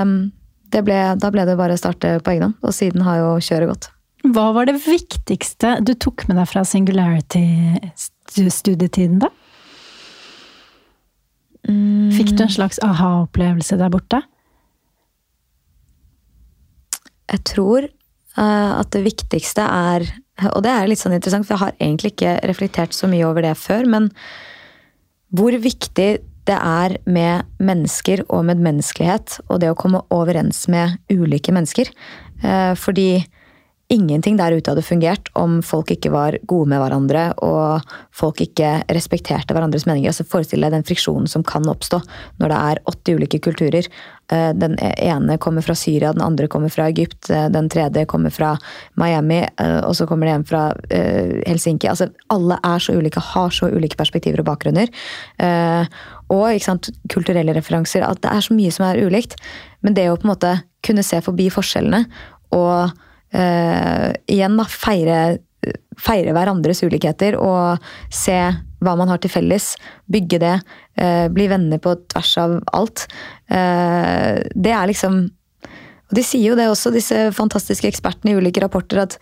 ble, da ble det bare å starte på egen hånd, og siden har jo kjøret gått. Hva var det viktigste du tok med deg fra Singularity-studietiden, da? Mm. Fikk du en slags aha-opplevelse der borte? Jeg tror uh, at det viktigste er Og det er litt sånn interessant, for jeg har egentlig ikke reflektert så mye over det før, men hvor viktig det er med mennesker og medmenneskelighet og det å komme overens med ulike mennesker. Uh, fordi ingenting der ute hadde fungert om folk ikke var gode med hverandre og folk ikke respekterte hverandres meninger. Altså Forestill deg den friksjonen som kan oppstå når det er 80 ulike kulturer. Eh, den ene kommer fra Syria, den andre kommer fra Egypt, eh, den tredje kommer fra Miami, eh, og så kommer det en fra Helsinki. Altså, alle er så ulike, har så ulike perspektiver og bakgrunner. Og sant, kulturelle referanser. At det er så mye som er ulikt. Men det å på en måte kunne se forbi forskjellene og uh, igjen da, feire, feire, hverandres ulikheter og se hva man har til felles. Bygge det. Uh, bli venner på tvers av alt. Uh, det er liksom og De sier jo det også, disse fantastiske ekspertene i ulike rapporter, at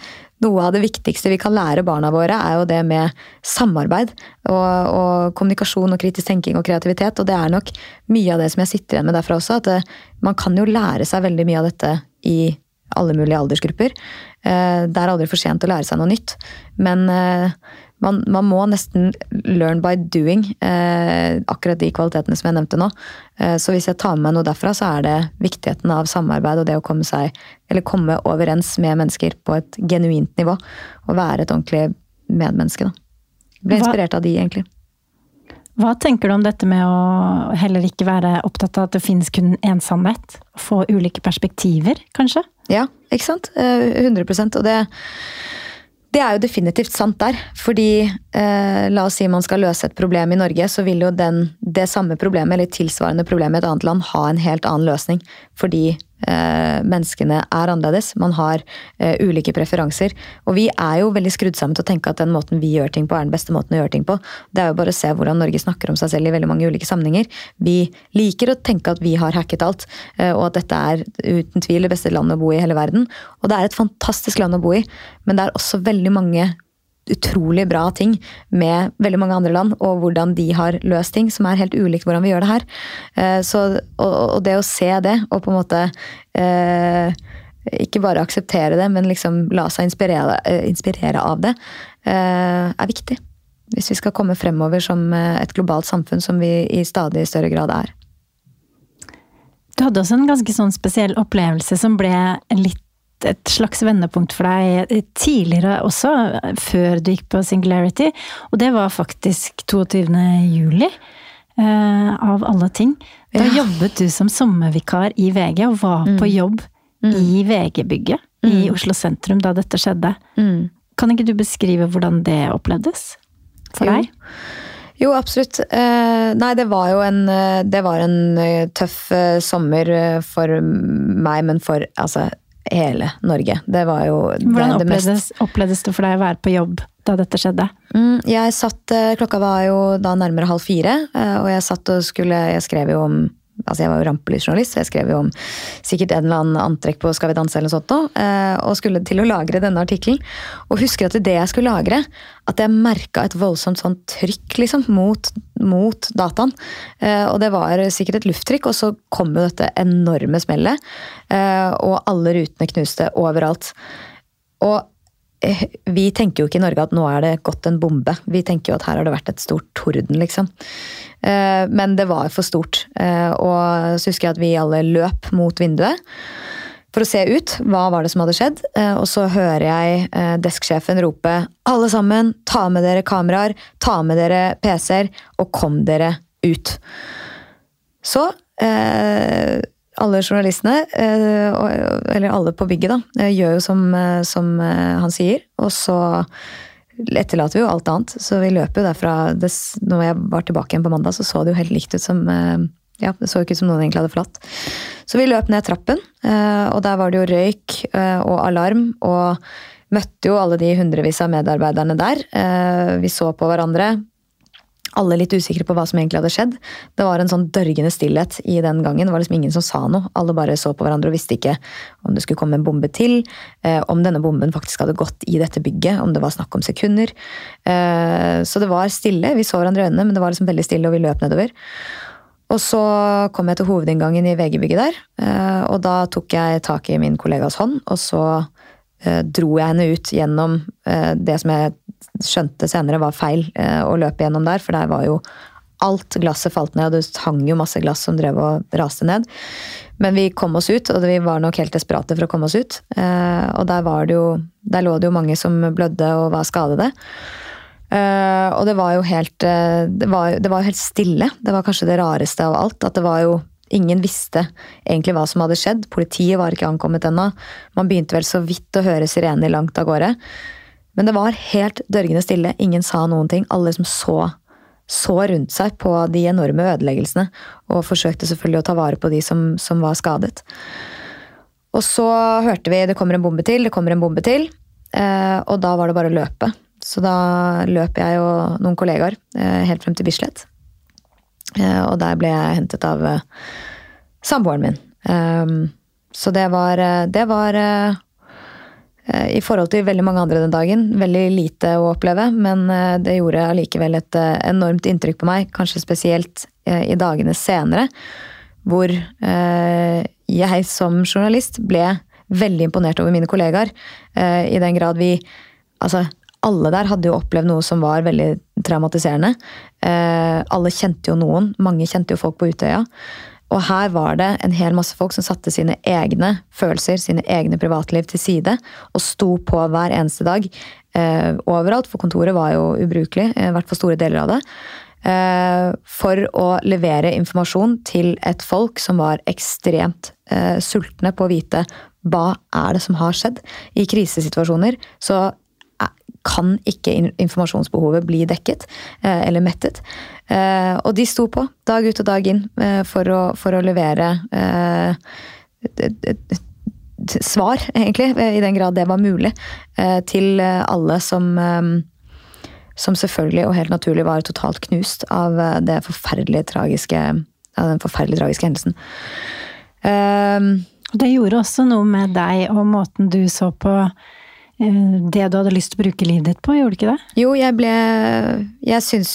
noe av det viktigste vi kan lære barna våre, er jo det med samarbeid. Og, og kommunikasjon og kritisk tenking og kreativitet. Og det er nok mye av det som jeg sitter igjen med derfra også. At det, man kan jo lære seg veldig mye av dette i alle mulige aldersgrupper. Eh, det er aldri for sent å lære seg noe nytt. Men eh, man, man må nesten learn by doing, eh, akkurat de kvalitetene som jeg nevnte nå. Så hvis jeg tar med meg noe derfra, så er det viktigheten av samarbeid og det å komme seg, eller komme overens med mennesker på et genuint nivå. Og være et ordentlig medmenneske, da. Ble inspirert av de, egentlig. Hva tenker du om dette med å heller ikke være opptatt av at det finnes kun én sannhet? Få ulike perspektiver, kanskje? Ja, ikke sant? 100 eh, Og det, det er jo definitivt sant der. Fordi eh, la oss si man skal løse et problem i Norge, så vil jo den, det samme problemet eller tilsvarende problemet i et annet land ha en helt annen løsning. Fordi menneskene er annerledes. Man har uh, ulike preferanser. Og vi er jo veldig skrudd sammen til å tenke at den måten vi gjør ting på, er den beste måten å gjøre ting på. Det er jo bare å se hvordan Norge snakker om seg selv i veldig mange ulike sammenhenger. Vi liker å tenke at vi har hacket alt, uh, og at dette er uten tvil det beste landet å bo i hele verden. Og det er et fantastisk land å bo i, men det er også veldig mange utrolig bra ting med veldig mange andre land, og hvordan de har løst ting, som er helt ulikt hvordan vi gjør det her. Eh, så, og, og, det å se det, og på en måte eh, ikke bare akseptere det, men liksom la seg inspirere, eh, inspirere av det, er viktig. Hvis vi skal komme fremover som et globalt samfunn som vi i stadig større grad er. Du hadde også en ganske sånn spesiell opplevelse som ble litt et slags vendepunkt for deg tidligere også, før du gikk på Singularity. Og det var faktisk 22. juli, eh, av alle ting. Da ja. jobbet du som sommervikar i VG, og var mm. på jobb mm. i VG-bygget mm. i Oslo sentrum da dette skjedde. Mm. Kan ikke du beskrive hvordan det opplevdes for jo. deg? Jo, absolutt. Eh, nei, det var jo en, eh, det var en eh, tøff eh, sommer for meg, men for altså hele Norge. Det var jo Hvordan det, det opplevdes, opplevdes, det for deg å være på jobb da dette skjedde? Mm, jeg satt, eh, Klokka var jo da nærmere halv fire, eh, og jeg satt og skulle Jeg skrev jo om altså Jeg var jo rampelysjournalist, så jeg skrev jo om sikkert en eller annen antrekk på Skal vi danse eller noe sånt. Eh, og skulle til å lagre denne artikkelen. Og husker at det jeg skulle lagre, at jeg merka et voldsomt sånn trykk liksom, mot, mot dataen. Eh, og det var sikkert et lufttrykk, og så kom jo dette enorme smellet. Eh, og alle rutene knuste overalt. Og vi tenker jo ikke i Norge at nå er det gått en bombe. Vi tenker jo at her har det vært et stort torden, liksom. Eh, men det var for stort. Eh, og så husker jeg at vi alle løp mot vinduet for å se ut. Hva var det som hadde skjedd? Eh, og så hører jeg desksjefen rope alle sammen, ta med dere kameraer, ta med dere PC-er, og kom dere ut. Så alle journalistene, eller alle på bygget, da, gjør jo som, som han sier. Og så etterlater vi jo alt annet. Så vi løper jo derfra det, Når jeg var tilbake igjen på mandag, så så det jo helt likt ut som ja, Det så ikke ut som noen egentlig hadde forlatt. Så vi løp ned trappen, og der var det jo røyk og alarm. og møtte jo alle de hundrevis av medarbeiderne der. Vi så på hverandre alle litt usikre på hva som egentlig hadde skjedd. Det var en sånn dørgende stillhet i den gangen. Det var liksom ingen som sa noe. Alle bare så på hverandre og visste ikke om det skulle komme en bombe til, eh, om denne bomben faktisk hadde gått i dette bygget, om det var snakk om sekunder. Eh, så det var stille. Vi så hverandre i øynene, men det var liksom veldig stille, og vi løp nedover. Og så kom jeg til hovedinngangen i VG-bygget der, eh, og da tok jeg tak i min kollegas hånd, og så dro jeg henne ut gjennom det som jeg skjønte senere var feil eh, å løpe gjennom der, for der var jo alt glasset falt ned, og det hang jo masse glass som drev og raste ned. Men vi kom oss ut, og vi var nok helt desperate for å komme oss ut. Eh, og der, var det jo, der lå det jo mange som blødde og var skadede. Eh, og det var jo helt det var, det var helt stille. Det var kanskje det rareste av alt. At det var jo Ingen visste egentlig hva som hadde skjedd. Politiet var ikke ankommet ennå. Man begynte vel så vidt å høre sirener langt av gårde. Men det var helt dørgende stille. Ingen sa noen ting. Alle som så, så rundt seg på de enorme ødeleggelsene. Og forsøkte selvfølgelig å ta vare på de som, som var skadet. Og så hørte vi det kommer en bombe til, det kommer en bombe til. Eh, og da var det bare å løpe. Så da løp jeg og noen kollegaer eh, helt frem til Bislett. Eh, og der ble jeg hentet av eh, samboeren min. Eh, så det var, eh, det var I forhold til veldig mange andre den dagen. Veldig lite å oppleve, men eh, det gjorde allikevel et eh, enormt inntrykk på meg. Kanskje spesielt i dagene senere, hvor jeg som journalist ble veldig imponert over mine kollegaer. I den grad vi Altså, alle der hadde jo opplevd noe som var veldig traumatiserende. Alle kjente jo noen. Mange kjente jo folk på Utøya. Og her var det en hel masse folk som satte sine egne følelser, sine egne privatliv til side, og sto på hver eneste dag. Eh, overalt, for kontoret var jo ubrukelig, eh, i hvert fall store deler av det. Eh, for å levere informasjon til et folk som var ekstremt eh, sultne på å vite hva er det som har skjedd. I krisesituasjoner så kan ikke informasjonsbehovet bli dekket eh, eller mettet. Eh, og de sto på dag ut og dag inn eh, for å, for å levere svar, egentlig, i den grad det var mulig, til alle som som selvfølgelig og helt naturlig var totalt knust av det forferdelige tragiske, av den forferdelig tragiske hendelsen. det gjorde også noe med deg og måten du så på det du hadde lyst til å bruke livet ditt på, gjorde du ikke det? Jo, jeg ble Jeg syns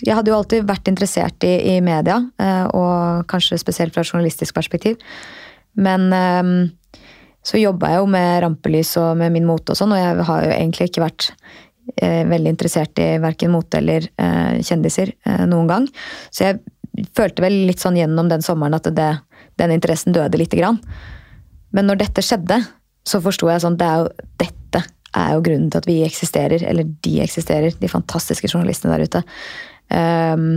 Jeg hadde jo alltid vært interessert i, i media, eh, og kanskje spesielt fra journalistisk perspektiv. Men ehm, så jobba jeg jo med rampelys og med min mote og sånn, og jeg har jo egentlig ikke vært eh, veldig interessert i verken mote eller kjendiser noen gang. Så jeg følte vel litt sånn gjennom den sommeren at det, den interessen døde lite grann. Men når dette skjedde, så forsto jeg sånn det er jo, Dette er jo grunnen til at vi eksisterer, eller de eksisterer, de fantastiske journalistene der ute. Um,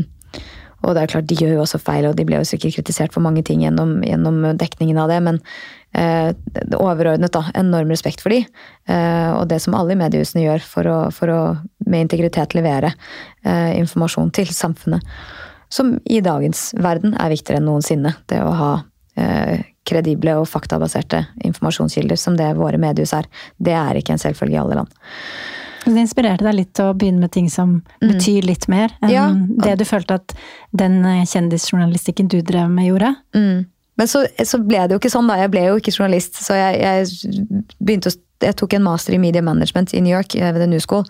og det er klart, de gjør jo også feil, og de ble jo sikkert kritisert for mange ting gjennom, gjennom dekningen av det, men uh, overordnet, da. Enorm respekt for de. Uh, og det som alle i mediehusene gjør for å, for å med integritet levere uh, informasjon til samfunnet. Som i dagens verden er viktigere enn noensinne. Det å ha kredible og faktabaserte informasjonskilder som det våre mediehus er. Det er ikke en selvfølge i alle land. Det inspirerte deg litt til å begynne med ting som mm. betyr litt mer enn ja. det du følte at den eh, kjendisjournalistikken du drev med, gjorde? Mm. Men så, så, ble det jo ikke sånn, da. Jeg ble jo ikke journalist. Så jeg, jeg begynte å Jeg tok en master i media management i New York eh, ved The New School.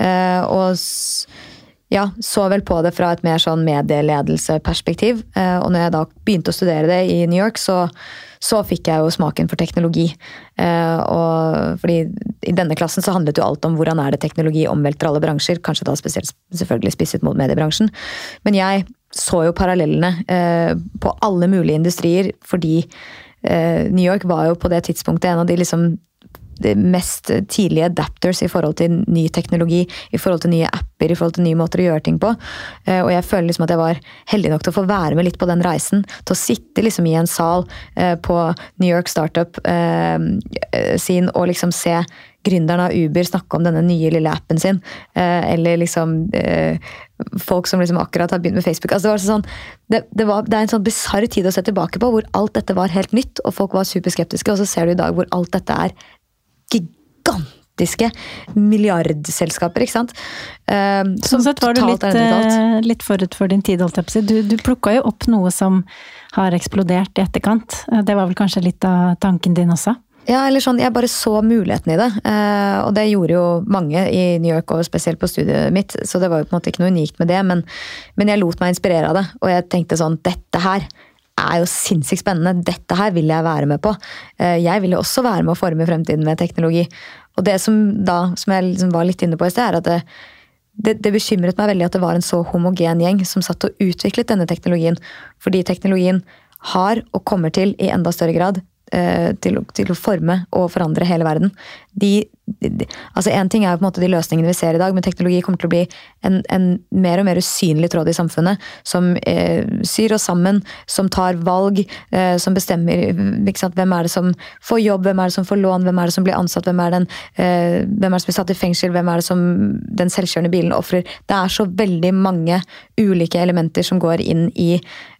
Eh, og ja, så vel på det fra et mer sånn medieledelseperspektiv. Eh, og når jeg da begynte å studere det i New York, så, så fikk jeg jo smaken for teknologi. Eh, og fordi i denne klassen så handlet jo alt om hvordan er det teknologi omvelter alle bransjer. Kanskje da spesielt selvfølgelig spisset mot mediebransjen. Men jeg så jo parallellene eh, på alle mulige industrier, fordi New York var jo på det tidspunktet en av de liksom mest tidlige adapters i forhold til ny teknologi, i forhold til nye apper, i forhold til nye måter å gjøre ting på. Eh, og jeg føler liksom at jeg var heldig nok til å få være med litt på den reisen. Til å sitte liksom i en sal eh, på New York Startup sin og liksom se gründeren av Uber snakke om denne nye lille appen sin. Eller liksom folk som liksom akkurat har begynt med Facebook. Altså det, var sånn, det, det, var, det, er en sånn bisarr tid å se tilbake på, hvor alt dette var helt nytt, og folk var superskeptiske. Og så ser du i dag hvor alt dette er gigantiske milliardselskaper, ikke sant. Uh, sånn sett var du litt, uh, litt, forut for din tid, holdt jeg på å si. Du, du plukka jo opp noe som har eksplodert i etterkant. Uh, det var vel kanskje litt av tanken din også? Ja, eller sånn, Jeg bare så muligheten i det. Eh, og det gjorde jo mange i New York, og spesielt på studiet mitt. Så det var jo på en måte ikke noe unikt med det, men, men jeg lot meg inspirere av det. Og jeg tenkte sånn Dette her er jo sinnssykt spennende. Dette her vil jeg være med på. Eh, jeg vil jo også være med å forme fremtiden med teknologi. Og det som da, som jeg liksom var litt inne på i sted, er at det, det, det, bekymret meg veldig at det var en så homogen gjeng som satt og utviklet denne teknologien. Fordi teknologien har, og kommer til i enda større grad, Eh, til, til, å forme og forandre hele verden. De, altså En ting er på en måte de løsningene vi ser i dag, men teknologi kommer til å bli en, en mer og mer usynlig tråd i samfunnet. Som eh, syr oss sammen, som tar valg, eh, som bestemmer hvem er det som får jobb, hvem er det som får lån, hvem er det som blir ansatt, hvem er, den, eh, hvem er det som blir satt i fengsel, hvem er det som den selvkjørende bilen ofrer. Det er så veldig mange ulike elementer som går inn i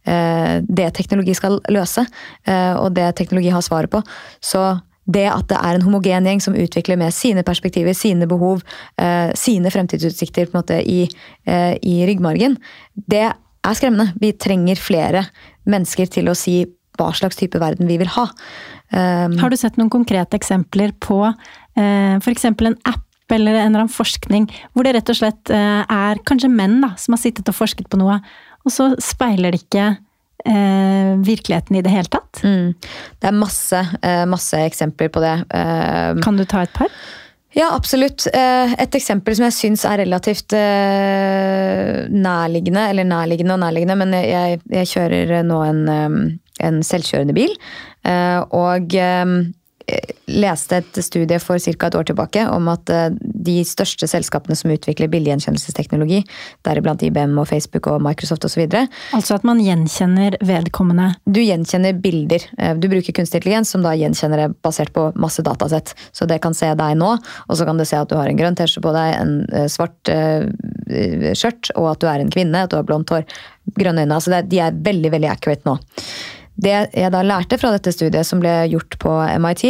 Eh, det teknologi skal løse, eh, og det teknologi har svaret på. Så det at det er en homogen gjeng som utvikler med sine perspektiver, sine behov, eh, sine fremtidsutsikter på en måte i, i ryggmargen, det er skremmende. Vi trenger flere mennesker til å si hva slags type verden vi vil ha. Har du sett noen konkrete eksempler på f.eks. en app eller en eller annen forskning hvor det rett og slett er kanskje menn da, som har sittet og forsket på noe, og så speiler det ikke eh, virkeligheten i det hele tatt. Mm. Det er masse, eh, masse eksempler på det. Eh, kan du ta et par? Ja, absolutt. Eh, et eksempel som jeg syns er relativt nærliggende, eller nærliggende og nærliggende, men jeg, jeg kjører nå en, en selvkjørende bil. Og leste et studie for ca. et år tilbake om at eh, de største selskapene som utvikler bildegjenkjennelsesteknologi, deriblant IBM og Facebook og Microsoft osv. Altså at man gjenkjenner vedkommende? Du gjenkjenner bilder. Eh, du bruker kunstig intelligens som da gjenkjenner det basert på masse datasett. Så det kan se deg nå, og så kan det se at du har en grønn T-skjorte på deg, en eh, svart skjørt, og at du er en kvinne, at du har blondt hår, grønne øyne. Altså de er veldig, veldig accurate nå. Det jeg da lærte fra dette studiet som ble gjort på MIT,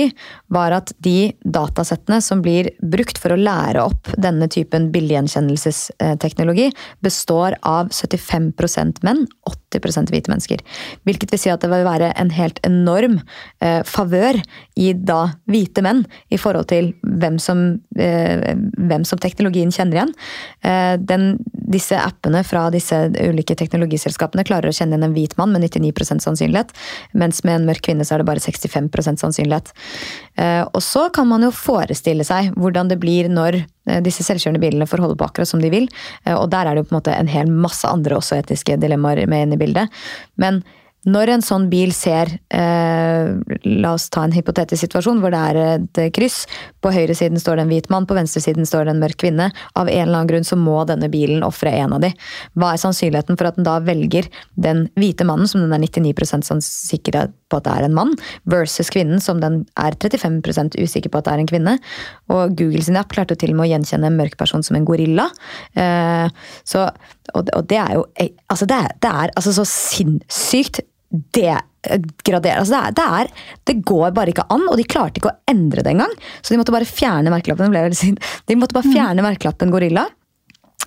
var at de datasettene som blir brukt for å lære opp denne typen bildegjenkjennelsesteknologi, består av 75% menn, 80% hvite mennesker. Hvilket vil si at det vil være en helt enorm eh, favør i da hvite menn i forhold til hvem som, eh, hvem som teknologien kjenner igjen. Eh, den, disse appene fra disse ulike teknologiselskapene klarer å kjenne igjen en hvit mann med 99% sannsynlighet mens med en mørk kvinne så er det bare 65% sannsynlighet. Eh, og så kan man jo forestille seg hvordan det blir når eh, disse selvkjørende bilene får holde på akkurat som de vil. Eh, og der er det jo på en måte en hel masse andre også etiske dilemmaer med inn i bildet. Men når en sånn bil ser eh, La oss ta en hypotetisk situasjon hvor det er et kryss. På høyresiden står det en hvit mann, på venstresiden står det en mørk kvinne. Av en eller annen grunn så må denne bilen ofre en av de. Hva er sannsynligheten for at den da velger den hvite mannen, som den er 99 sikker på at det er en mann, versus kvinnen, som den er 35% usikker på at det er en kvinne? Og Google sin app klarte til og med å gjenkjenne en mørk person som en gorilla. Eh, så, og, og, det er jo altså det, er, det er altså så sinnssykt degradere. Altså det, er, det, er, det, går bare ikke an, og de klarte ikke å endre det engang. Så de måtte bare fjerne merkelappen. De måtte bare mm. fjerne merkelappen gorilla.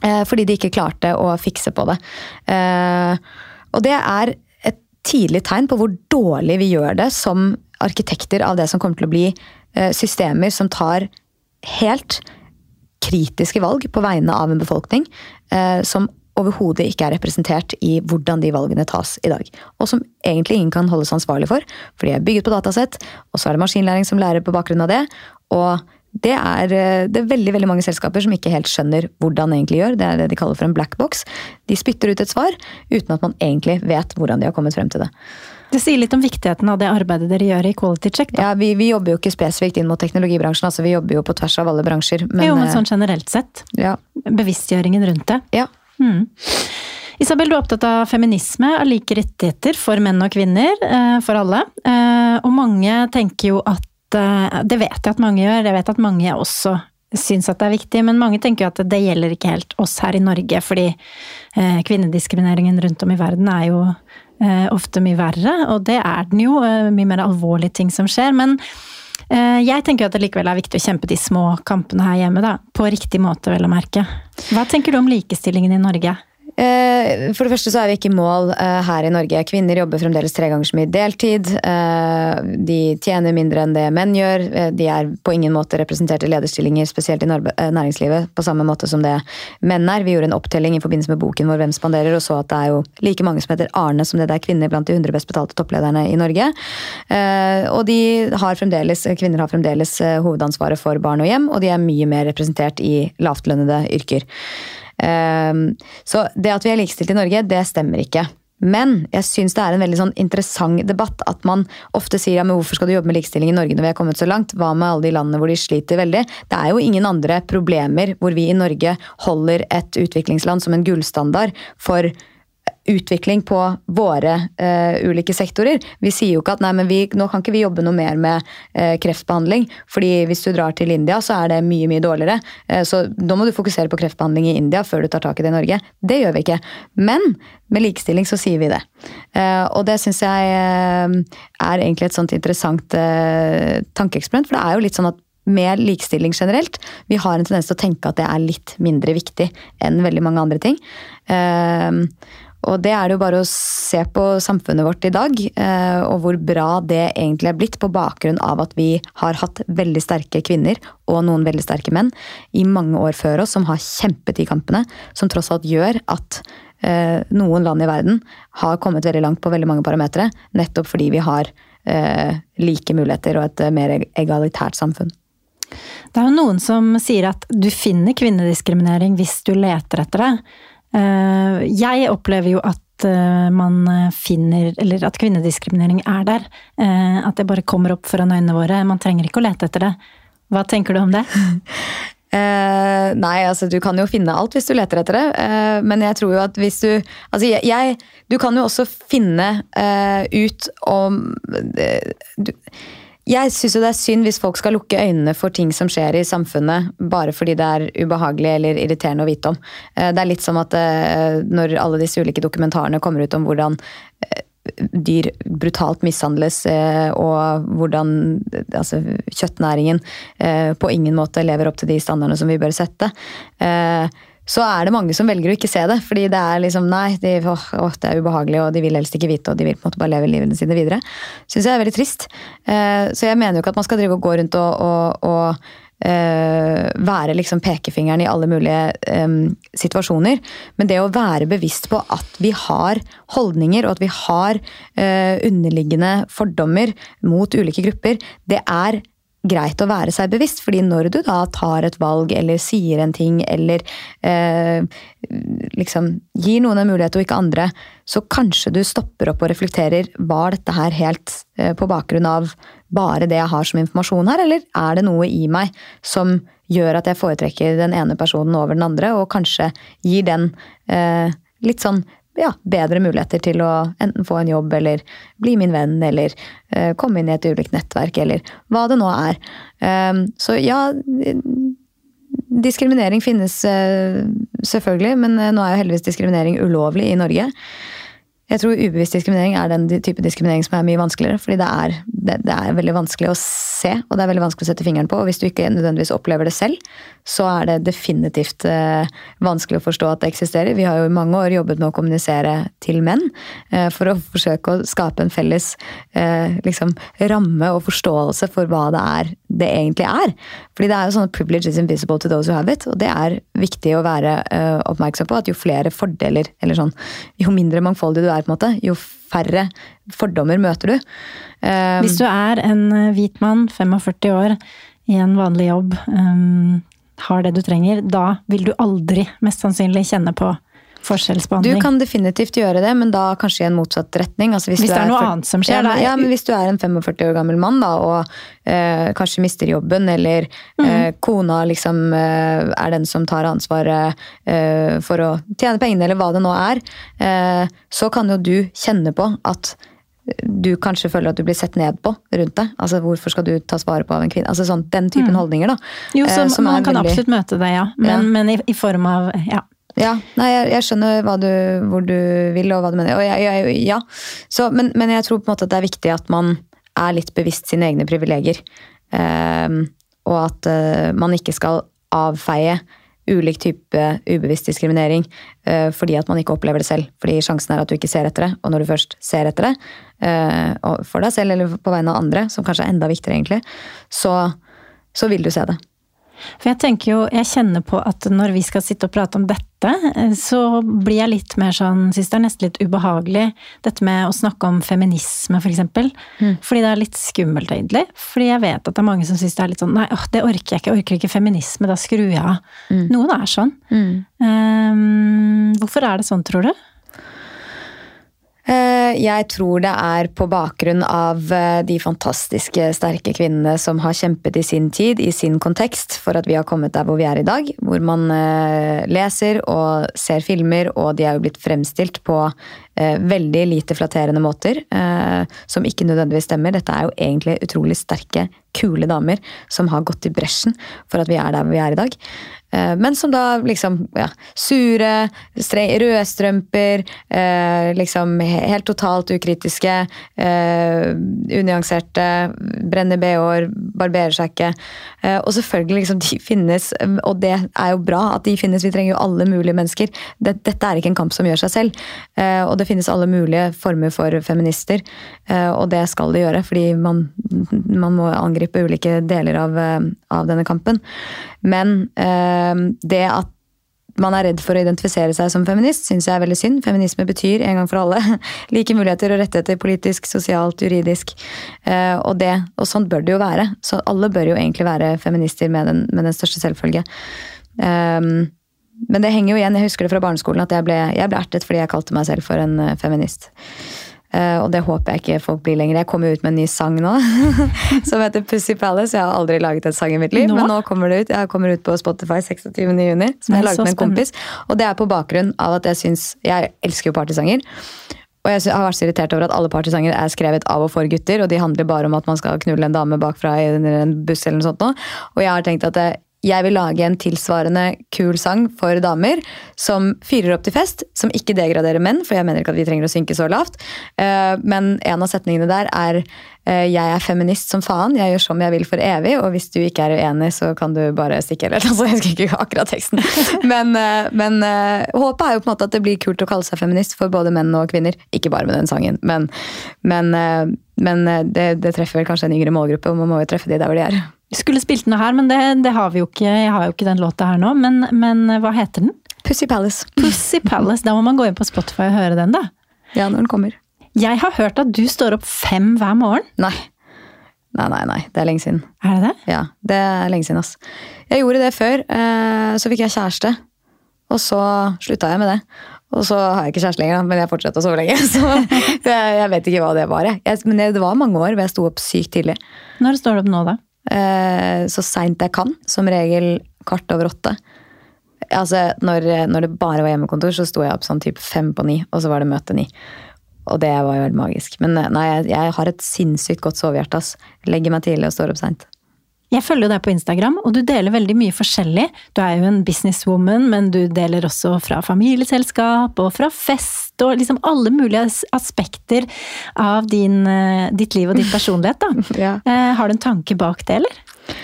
Eh, fordi de ikke klarte å fikse på det. Eh, og det er et tidlig tegn på hvor dårlig vi gjør det som arkitekter av det som kommer til å bli eh, systemer som tar helt kritiske valg på vegne av en befolkning. Eh, som overhodet ikke er representert i hvordan de valgene tas i dag. Og som egentlig ingen kan holdes ansvarlig for, for de er bygget på datasett, og så er det maskinlæring som lærer på bakgrunn av det. og det er, eh, det er veldig veldig mange selskaper som ikke helt skjønner hvordan de egentlig gjør. Det er det de kaller for en black box. De spytter ut et svar uten at man egentlig vet hvordan de har kommet frem til det. Det sier litt om viktigheten av det arbeidet dere gjør i Quality Check. Da. Ja, vi, vi jobber jo ikke spesifikt inn mot teknologibransjen, altså vi jobber jo på tvers av alle bransjer. Men, jo, men sånn generelt sett. Ja. Bevisstgjøringen rundt det. Ja. Mm. Isabel, du er opptatt av feminisme, av like rettigheter for menn og kvinner, for alle. Og mange tenker jo at Det vet jeg at mange gjør, jeg vet at mange også syns at det er viktig, men mange tenker jo at det gjelder ikke helt oss her i Norge, fordi kvinnediskrimineringen rundt om i verden er jo ofte mye verre, og det er den jo. Mye mer alvorlige ting som skjer. Men jeg tenker at det likevel er viktig å kjempe de små kampene her hjemme, da. På riktig måte, vel å merke. Hva tenker du om likestillingen i Norge? For det første så er vi ikke i mål her i Norge. Kvinner jobber fremdeles tre ganger så mye deltid. De tjener mindre enn det menn gjør. De er på ingen måte representert i lederstillinger, spesielt i næringslivet, på samme måte som det menn er. Vi gjorde en opptelling i forbindelse med boken vår Hvem spanderer, og så at det er jo like mange som heter Arne som det det er kvinner blant de 100 best betalte topplederne i Norge. Og de har fremdeles, kvinner har fremdeles hovedansvaret for barn og hjem, og de er mye mer representert i lavtlønnede yrker. Så det at vi er likestilt i Norge, det stemmer ikke. Men jeg syns det er en veldig sånn interessant debatt at man ofte sier ja, men hvorfor skal du jobbe med likestilling i Norge når vi er kommet så langt? Hva med alle de landene hvor de sliter veldig? Det er jo ingen andre problemer hvor vi i Norge holder et utviklingsland som en gullstandard for utvikling på våre uh, ulike sektorer. Vi sier jo ikke at nei, men vi, nå kan ikke vi jobbe noe mer med uh, kreftbehandling, fordi hvis du drar til India, så er det mye mye dårligere. Uh, så da må du fokusere på kreftbehandling i India før du tar tak i det i Norge. Det gjør vi ikke. Men med likestilling så sier vi det. og det syns jeg er egentlig et sånt interessant tankeeksperiment, for det er jo litt sånn at med likestilling generelt. Vi har en tendens til å tenke at det er litt mindre viktig enn veldig mange andre ting. Uh, og det er det jo bare å se på samfunnet vårt i dag, og hvor bra det egentlig er blitt på bakgrunn av at vi har hatt veldig sterke kvinner og noen veldig sterke menn i mange år før oss som har kjempet i kampene, som tross alt gjør at noen land i verden har kommet veldig langt på veldig mange parametere, nettopp fordi vi har like muligheter og et mer egalitært samfunn. Det er jo noen som sier at du finner kvinnediskriminering hvis du leter etter det. Jeg opplever jo at man finner Eller at kvinnediskriminering er der. At det bare kommer opp foran øynene våre. Man trenger ikke å lete etter det. Hva tenker du om det? Uh, nei, altså du kan jo finne alt hvis du leter etter det. Uh, men jeg tror jo at hvis du Altså jeg, jeg Du kan jo også finne uh, ut om du, jeg syns det er synd hvis folk skal lukke øynene for ting som skjer i samfunnet bare fordi det er ubehagelig eller irriterende å vite om. Det er litt som at når alle disse ulike dokumentarene kommer ut om hvordan dyr brutalt mishandles, og hvordan altså, kjøttnæringen på ingen måte lever opp til de standardene som vi bør sette så er det mange som velger å ikke se det. Fordi det er liksom nei, de, åh, åh, det er ubehagelig, og de vil helst ikke vite, og de vil på en måte bare leve livene sine videre. Syns jeg er veldig trist. så jeg mener jo ikke at man skal drive og gå rundt og, og, og eh, være liksom pekefingeren i alle mulige eh, situasjoner. Men det å være bevisst på at vi har holdninger og at vi har uh, underliggende fordommer mot ulike grupper, det er greit å være seg bevisst. fordi når du da tar et valg eller sier en ting eller eh, liksom gir noen en mulighet og ikke andre, så kanskje du stopper opp og reflekterer. Var dette her helt eh, på bakgrunn av bare det jeg har som informasjon her, eller er det noe i meg som gjør at jeg foretrekker den ene personen over den andre, og kanskje gir den eh, litt sånn ja, bedre muligheter til å enten få en jobb eller bli min venn eller uh, komme inn i et ulikt nettverk eller hva det nå er. Um, så ja, diskriminering finnes uh, selvfølgelig, men uh, nå er jo heldigvis diskriminering ulovlig i Norge. Jeg tror ubevisst diskriminering er den type diskriminering som er mye vanskeligere. Fordi det er, det, det er, veldig vanskelig å se, og det er veldig vanskelig å sette fingeren på. Og hvis du ikke nødvendigvis opplever det selv, så er det definitivt eh, vanskelig å forstå at det eksisterer. Vi har jo i mange år jobbet med å kommunisere til menn eh, for å forsøke å skape en felles eh, liksom, ramme og forståelse for hva det er det egentlig er. Fordi det er jo sånn at 'privilege is invisible to those who have it', og det er viktig å være oppmerksom på. At jo flere fordeler, eller sånn, jo mindre mangfoldig du er, på en måte, jo færre fordommer møter du. Hvis du er en hvit mann, 45 år, i en vanlig jobb, um, har det du trenger, da vil du aldri mest sannsynlig kjenne på forskjellsbehandling. Du kan definitivt gjøre det, men da kanskje i en motsatt retning. Altså hvis, hvis det er, er noe annet som skjer, ja, da. Ja, men hvis du er en 45 år gammel mann da, og eh, kanskje mister jobben, eller mm. eh, kona liksom eh, er den som tar ansvaret eh, for å tjene pengene, eller hva det nå er, eh, så kan jo du kjenne på at du kanskje føler at du blir sett ned på rundt deg. Altså, Hvorfor skal du tas vare på av en kvinne? Altså sånn, Den typen mm. holdninger. da. Jo, så, eh, Man kan veldig... absolutt møte det, ja. Men, ja. men i, i, form av ja, ja, nei, jeg, jeg skjønner du, hvor du vil og hva du mener. Jeg, jeg, ja. Så, men, men, jeg tror på en måte at det er viktig at man er litt bevisst sine egne privilegier. Eh, og at eh, man ikke skal avfeie ulik type ubevisst diskriminering uh, fordi at man ikke opplever det selv. Fordi sjansen er at du ikke ser etter det, og når du først ser etter det, uh, for deg selv eller på vegne av andre, som kanskje er enda viktigere, egentlig, så, så vil du se det. For jeg tenker jo, jeg kjenner på at når vi skal sitte og prate om dette, eh, så blir jeg litt mer sånn, syns det er nesten litt ubehagelig, dette med å snakke om feminisme, for eksempel. Mm. Fordi det er litt skummelt, egentlig. Fordi jeg vet at det er mange som syns det er litt sånn nei, åh, det orker jeg ikke, jeg orker ikke feminisme, da skrur jeg av. Mm. Noen er sånn. Mm. Um, hvorfor er det sånn, tror du? Eh, jeg tror det er på bakgrunn av eh, de fantastiske, sterke kvinnene som har kjempet i sin tid, i sin kontekst, for at vi har kommet der hvor vi er i dag. Hvor man eh, leser og ser filmer, og de er jo blitt fremstilt på veldig lite flatterende måter. Som ikke nødvendigvis stemmer. Dette er jo egentlig utrolig sterke, kule damer som har gått i bresjen for at vi er der hvor vi er i dag. Eh, men som da liksom ja, Sure, rødstrømper, eh, liksom helt totalt ukritiske, eh, unyanserte, brenner bh-er, barberer seg ikke. Og selvfølgelig, liksom, de finnes, og det er jo bra at de finnes, vi trenger jo alle mulige mennesker. Dette er ikke en kamp som gjør seg selv. Og det finnes alle mulige former for feminister, og det skal det gjøre, fordi man, man må angripe ulike deler av, av denne kampen. Men Ehm, det at man er redd for å identifisere seg som feminist, syns jeg er veldig synd. Feminisme betyr en gang for alle like muligheter og rettigheter politisk, sosialt, juridisk. Eh, og, det, og sånn bør det jo være. Så alle bør jo egentlig være feminister med den, med den største selvfølge. Um, men det henger jo igjen, jeg husker det fra barneskolen, at jeg ble, jeg ble ertet fordi jeg kalte meg selv for en eh, feminist. Eh, og det håper jeg ikke folk blir lenger. Jeg kommer ut med en ny sang nå som heter Pussy Palace. Jeg har aldri laget en sang i mitt liv, nå? men nå kommer det ut. Jeg kommer ut på Spotify 26.6, som jeg har laget med en kompis. Og det er på bakgrunn av at jeg syns Jeg elsker jo partysanger. Og jeg har vært så irritert over at alle partysanger er skrevet av og for gutter, og de handler bare om at man skal knulle en dame bakfra i en buss eller noe sånt. Og jeg har tenkt at jeg vil lage en tilsvarende kul sang for damer som fyrer opp til fest, som ikke degraderer menn, for jeg mener ikke at vi trenger å synke så lavt. Eh, men en av setningene der er eh, 'jeg er feminist som faen, jeg gjør som jeg vil for evig', og hvis du ikke er uenig, så kan du bare stikke. Eller altså, jeg husker ikke akkurat teksten. Men, eh, men håpet er jo på en måte at det blir kult å kalle seg feminist for både menn og kvinner. Ikke bare med den sangen, men, men, men det, det, treffer vel kanskje en yngre målgruppe, og man må jo treffe de der hvor de er. Skulle spilt den her, men det, det, har vi jo ikke. Jeg har jo ikke den låta her nå. Men, men hva heter den? Pussy Palace. Pussy Palace. Da må man gå inn på Spotify og høre den, da. Ja, når den kommer. Jeg har hørt at du står opp fem hver morgen. Nei. Nei, nei, nei. Det er lenge siden. Er det det? Ja, det er lenge siden, ass. Jeg gjorde det før. Eh, så fikk jeg kjæreste. Og så slutta jeg med det. Og så har jeg ikke kjæreste lenger, men jeg fortsetter å sove lenge. Så jeg, vet ikke hva det var. Jeg. Men det var mange år hvor jeg sto opp sykt tidlig. Når står du opp nå, da? Eh, så seint jeg kan. Som regel kvart over åtte. Altså, når, når, det bare var hjemmekontor, så sto jeg opp sånn type fem på ni, og så var det møte ni. Og det var jo helt magisk. Men eh, nei, jeg, jeg har et sinnssykt godt sovehjerte. Legger meg tidlig og står opp seint. Jeg følger deg på Instagram, og du deler veldig mye forskjellig. Du er jo en businesswoman, men du deler også fra familieselskap og fra fest og liksom alle mulige aspekter av din, eh, ditt liv og din personlighet. Da. ja. Eh, har du en tanke bak det, eller?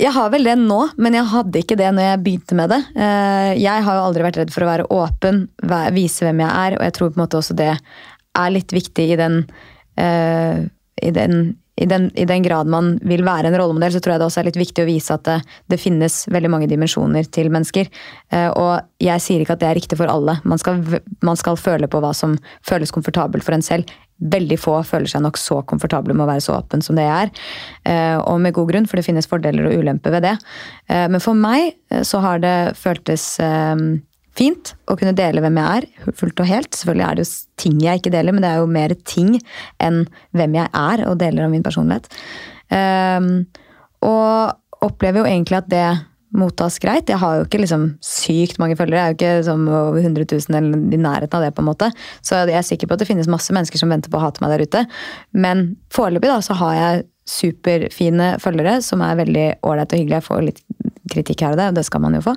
Jeg har vel det nå, men jeg hadde ikke det når jeg begynte med det. Eh, jeg har jo aldri vært redd for å være åpen, vise hvem jeg er, og jeg tror på en måte også det er litt viktig i den, i den i den, i den, grad man vil være en rollemodell, så tror jeg det også er litt viktig å vise at det, det finnes veldig mange dimensjoner til mennesker. Eh, og jeg sier ikke at det er riktig for alle. Man skal, man skal føle på hva som føles komfortabelt for en selv. Veldig få føler seg nok så komfortable med å være så åpen som det jeg er. Eh, og med god grunn, for det finnes fordeler og ulemper ved det. Eh, men for meg så har det føltes fint å kunne dele hvem jeg er, fullt og helt. Selvfølgelig er det jo ting jeg ikke deler, men det er jo mer ting enn hvem jeg er, og deler av min personlighet. Um, og opplever jo egentlig at det mottas greit. Jeg har jo ikke liksom sykt mange følgere. Jeg er jo ikke liksom over 100 000 eller i nærheten av det. på en måte. Så jeg er sikker på at det finnes masse mennesker som venter på å hate meg der ute. Men foreløpig da, så har jeg superfine følgere som er veldig ålreite og hyggelige. Jeg får litt kritikk her og der, og det skal man jo få.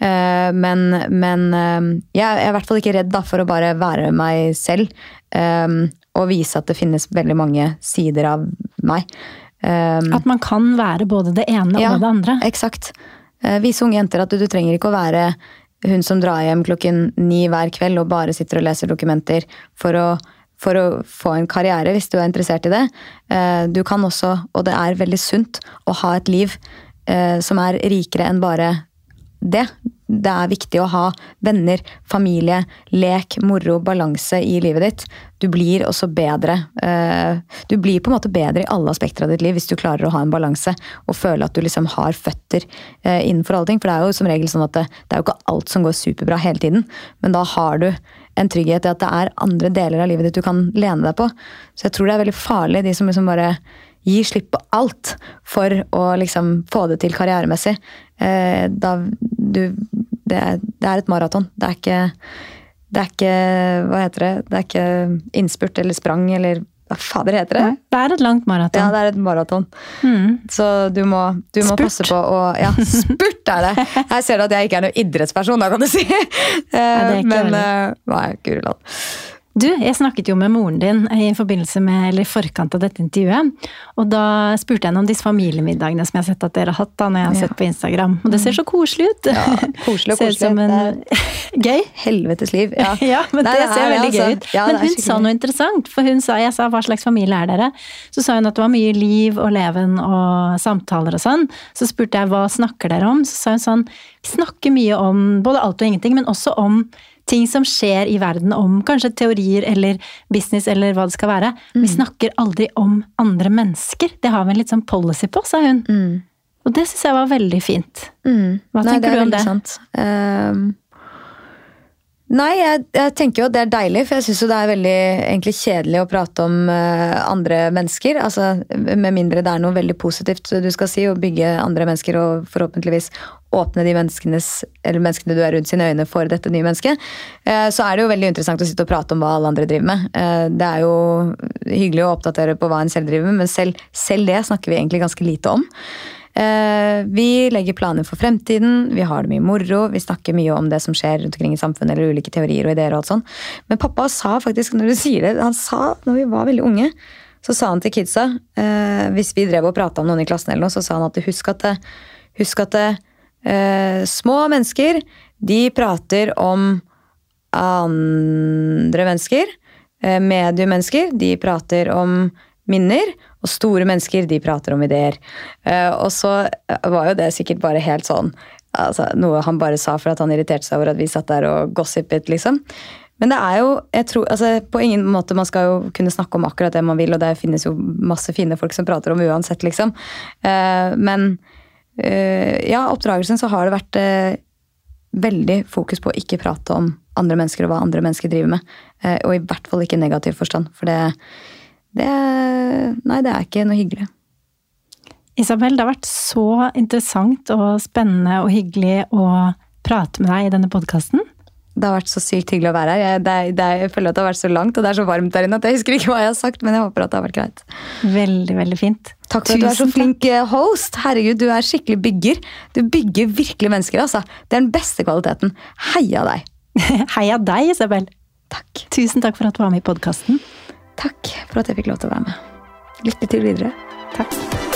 Eh, men, men eh, jeg er i hvert fall ikke redd da, for å bare være meg selv. Eh, og vise at det finnes veldig mange sider av meg. At man kan være både det ene ja, og det andre. Eksakt. Vise unge jenter at du, du trenger ikke å være hun som drar hjem klokken ni hver kveld og bare sitter og leser dokumenter for å for å få en karriere, hvis du er interessert i det. Du kan også, og det er veldig sunt, å ha et liv som er rikere enn bare det. Det er viktig å ha venner, familie, lek, moro, balanse i livet ditt. Du blir også bedre. Eh, du blir på en måte bedre i alle aspekter av ditt liv hvis du klarer å ha en balanse og føle at du liksom har føtter eh, innenfor alle ting. For det er jo som regel sånn at det, det er jo ikke alt som går superbra hele tiden, men da har du en trygghet i at det er andre deler av livet ditt du kan lene deg på. Så jeg tror det er veldig farlig, de som liksom bare gi slipp på alt for å liksom få det til karrieremessig. Eh, da du det er, det er et maraton. Det er ikke det er ikke Hva heter det? Det er ikke innspurt eller sprang eller hva fader heter det? Det er et langt maraton. Ja, det er et maraton. Mm. Så du må, du må passe på å Ja, spurt er det! Jeg ser at jeg ikke er noen idrettsperson, da kan du si. Ja, Men veldig. Nei, guri land. Du, jeg snakket jo med moren din i forbindelse med, eller i forkant av dette intervjuet. Og da spurte jeg henne om disse familiemiddagene som jeg har sett at dere har hatt. da, når jeg har sett på Instagram. Og det ser så koselig ut! Ja, koselig og koselig. Ser ut som en... gøy. Helvetes liv. Ja, ja men Nei, det, det ser veldig altså. gøy ut. Ja, men hun sa noe interessant. For hun sa, jeg sa hva slags familie er dere? Så sa hun at det var mye liv og leven og samtaler og sånn. Så spurte jeg hva snakker dere om? Så sa hun sånn vi snakker mye om både alt og ingenting, men også om ting som skjer i verden om kanskje teorier eller business eller hva det skal være. Mm. Vi snakker aldri om andre mennesker. Det har vi en litt sånn policy på, sa hun. Mm. Og det syns jeg var veldig fint. Mm. Hva Nei, tenker du om det? Sant. Um, nei, jeg, jeg, tenker jo at det er deilig, for jeg syns jo det er veldig egentlig kjedelig å prate om uh, andre mennesker. Altså, med mindre det er noe veldig positivt du skal si, å bygge andre mennesker og forhåpentligvis åpne de menneskene du er rundt sine øyne for dette nye mennesket, eh, så er det jo veldig interessant å sitte og prate om hva alle andre driver med. Eh, det er jo hyggelig å oppdatere på hva en selv driver med, men selv, selv det snakker vi egentlig ganske lite om. Eh, vi legger planer for fremtiden, vi har det mye moro, vi snakker mye om det som skjer rundt omkring i samfunnet, eller ulike teorier og ideer og alt sånt. Men pappa sa faktisk, når du sier det, han sa når vi var veldig unge, så sa han til kidsa, hvis vi drev og prata om noen i klassen eller noe, så sa han at husk at, husk at Eh, små mennesker, de prater om andre mennesker. Eh, mediemennesker, de prater om minner. Og store mennesker, de prater om ideer. Eh, og så var jo det sikkert bare helt sånn altså, Noe han bare sa for at han irriterte seg over at vi satt der og gossipet, liksom. Men det er jo jeg tror, altså, på ingen måte Man skal jo kunne snakke om akkurat det man vil, og det finnes jo masse fine folk som prater om uansett, liksom. Men ja, oppdragelsen så har det vært eh, veldig fokus på å ikke prate om andre mennesker og hva andre mennesker driver med. Eh, og i hvert fall ikke i negativ forstand, for det, det Nei, det er ikke noe hyggelig. Isabel, det har vært så interessant og spennende og hyggelig å prate med deg i denne podkasten. Det har vært så sykt hyggelig å være her. Jeg, det, det, jeg, føler at det har vært så langt, og det er så varmt der inne at jeg husker ikke hva jeg har sagt, men jeg håper at det har vært greit. Veldig, veldig fint. Takk for Tusen at du er så flink takk. Eh, host. Herregud, du er skikkelig bygger. Du bygger virkelig mennesker, altså. Det er den beste kvaliteten. Heia deg. Heia deg, Isabel. Takk. Tusen takk for at du var med i podkasten. Takk for at jeg fikk lov til å være med. Lykke til videre.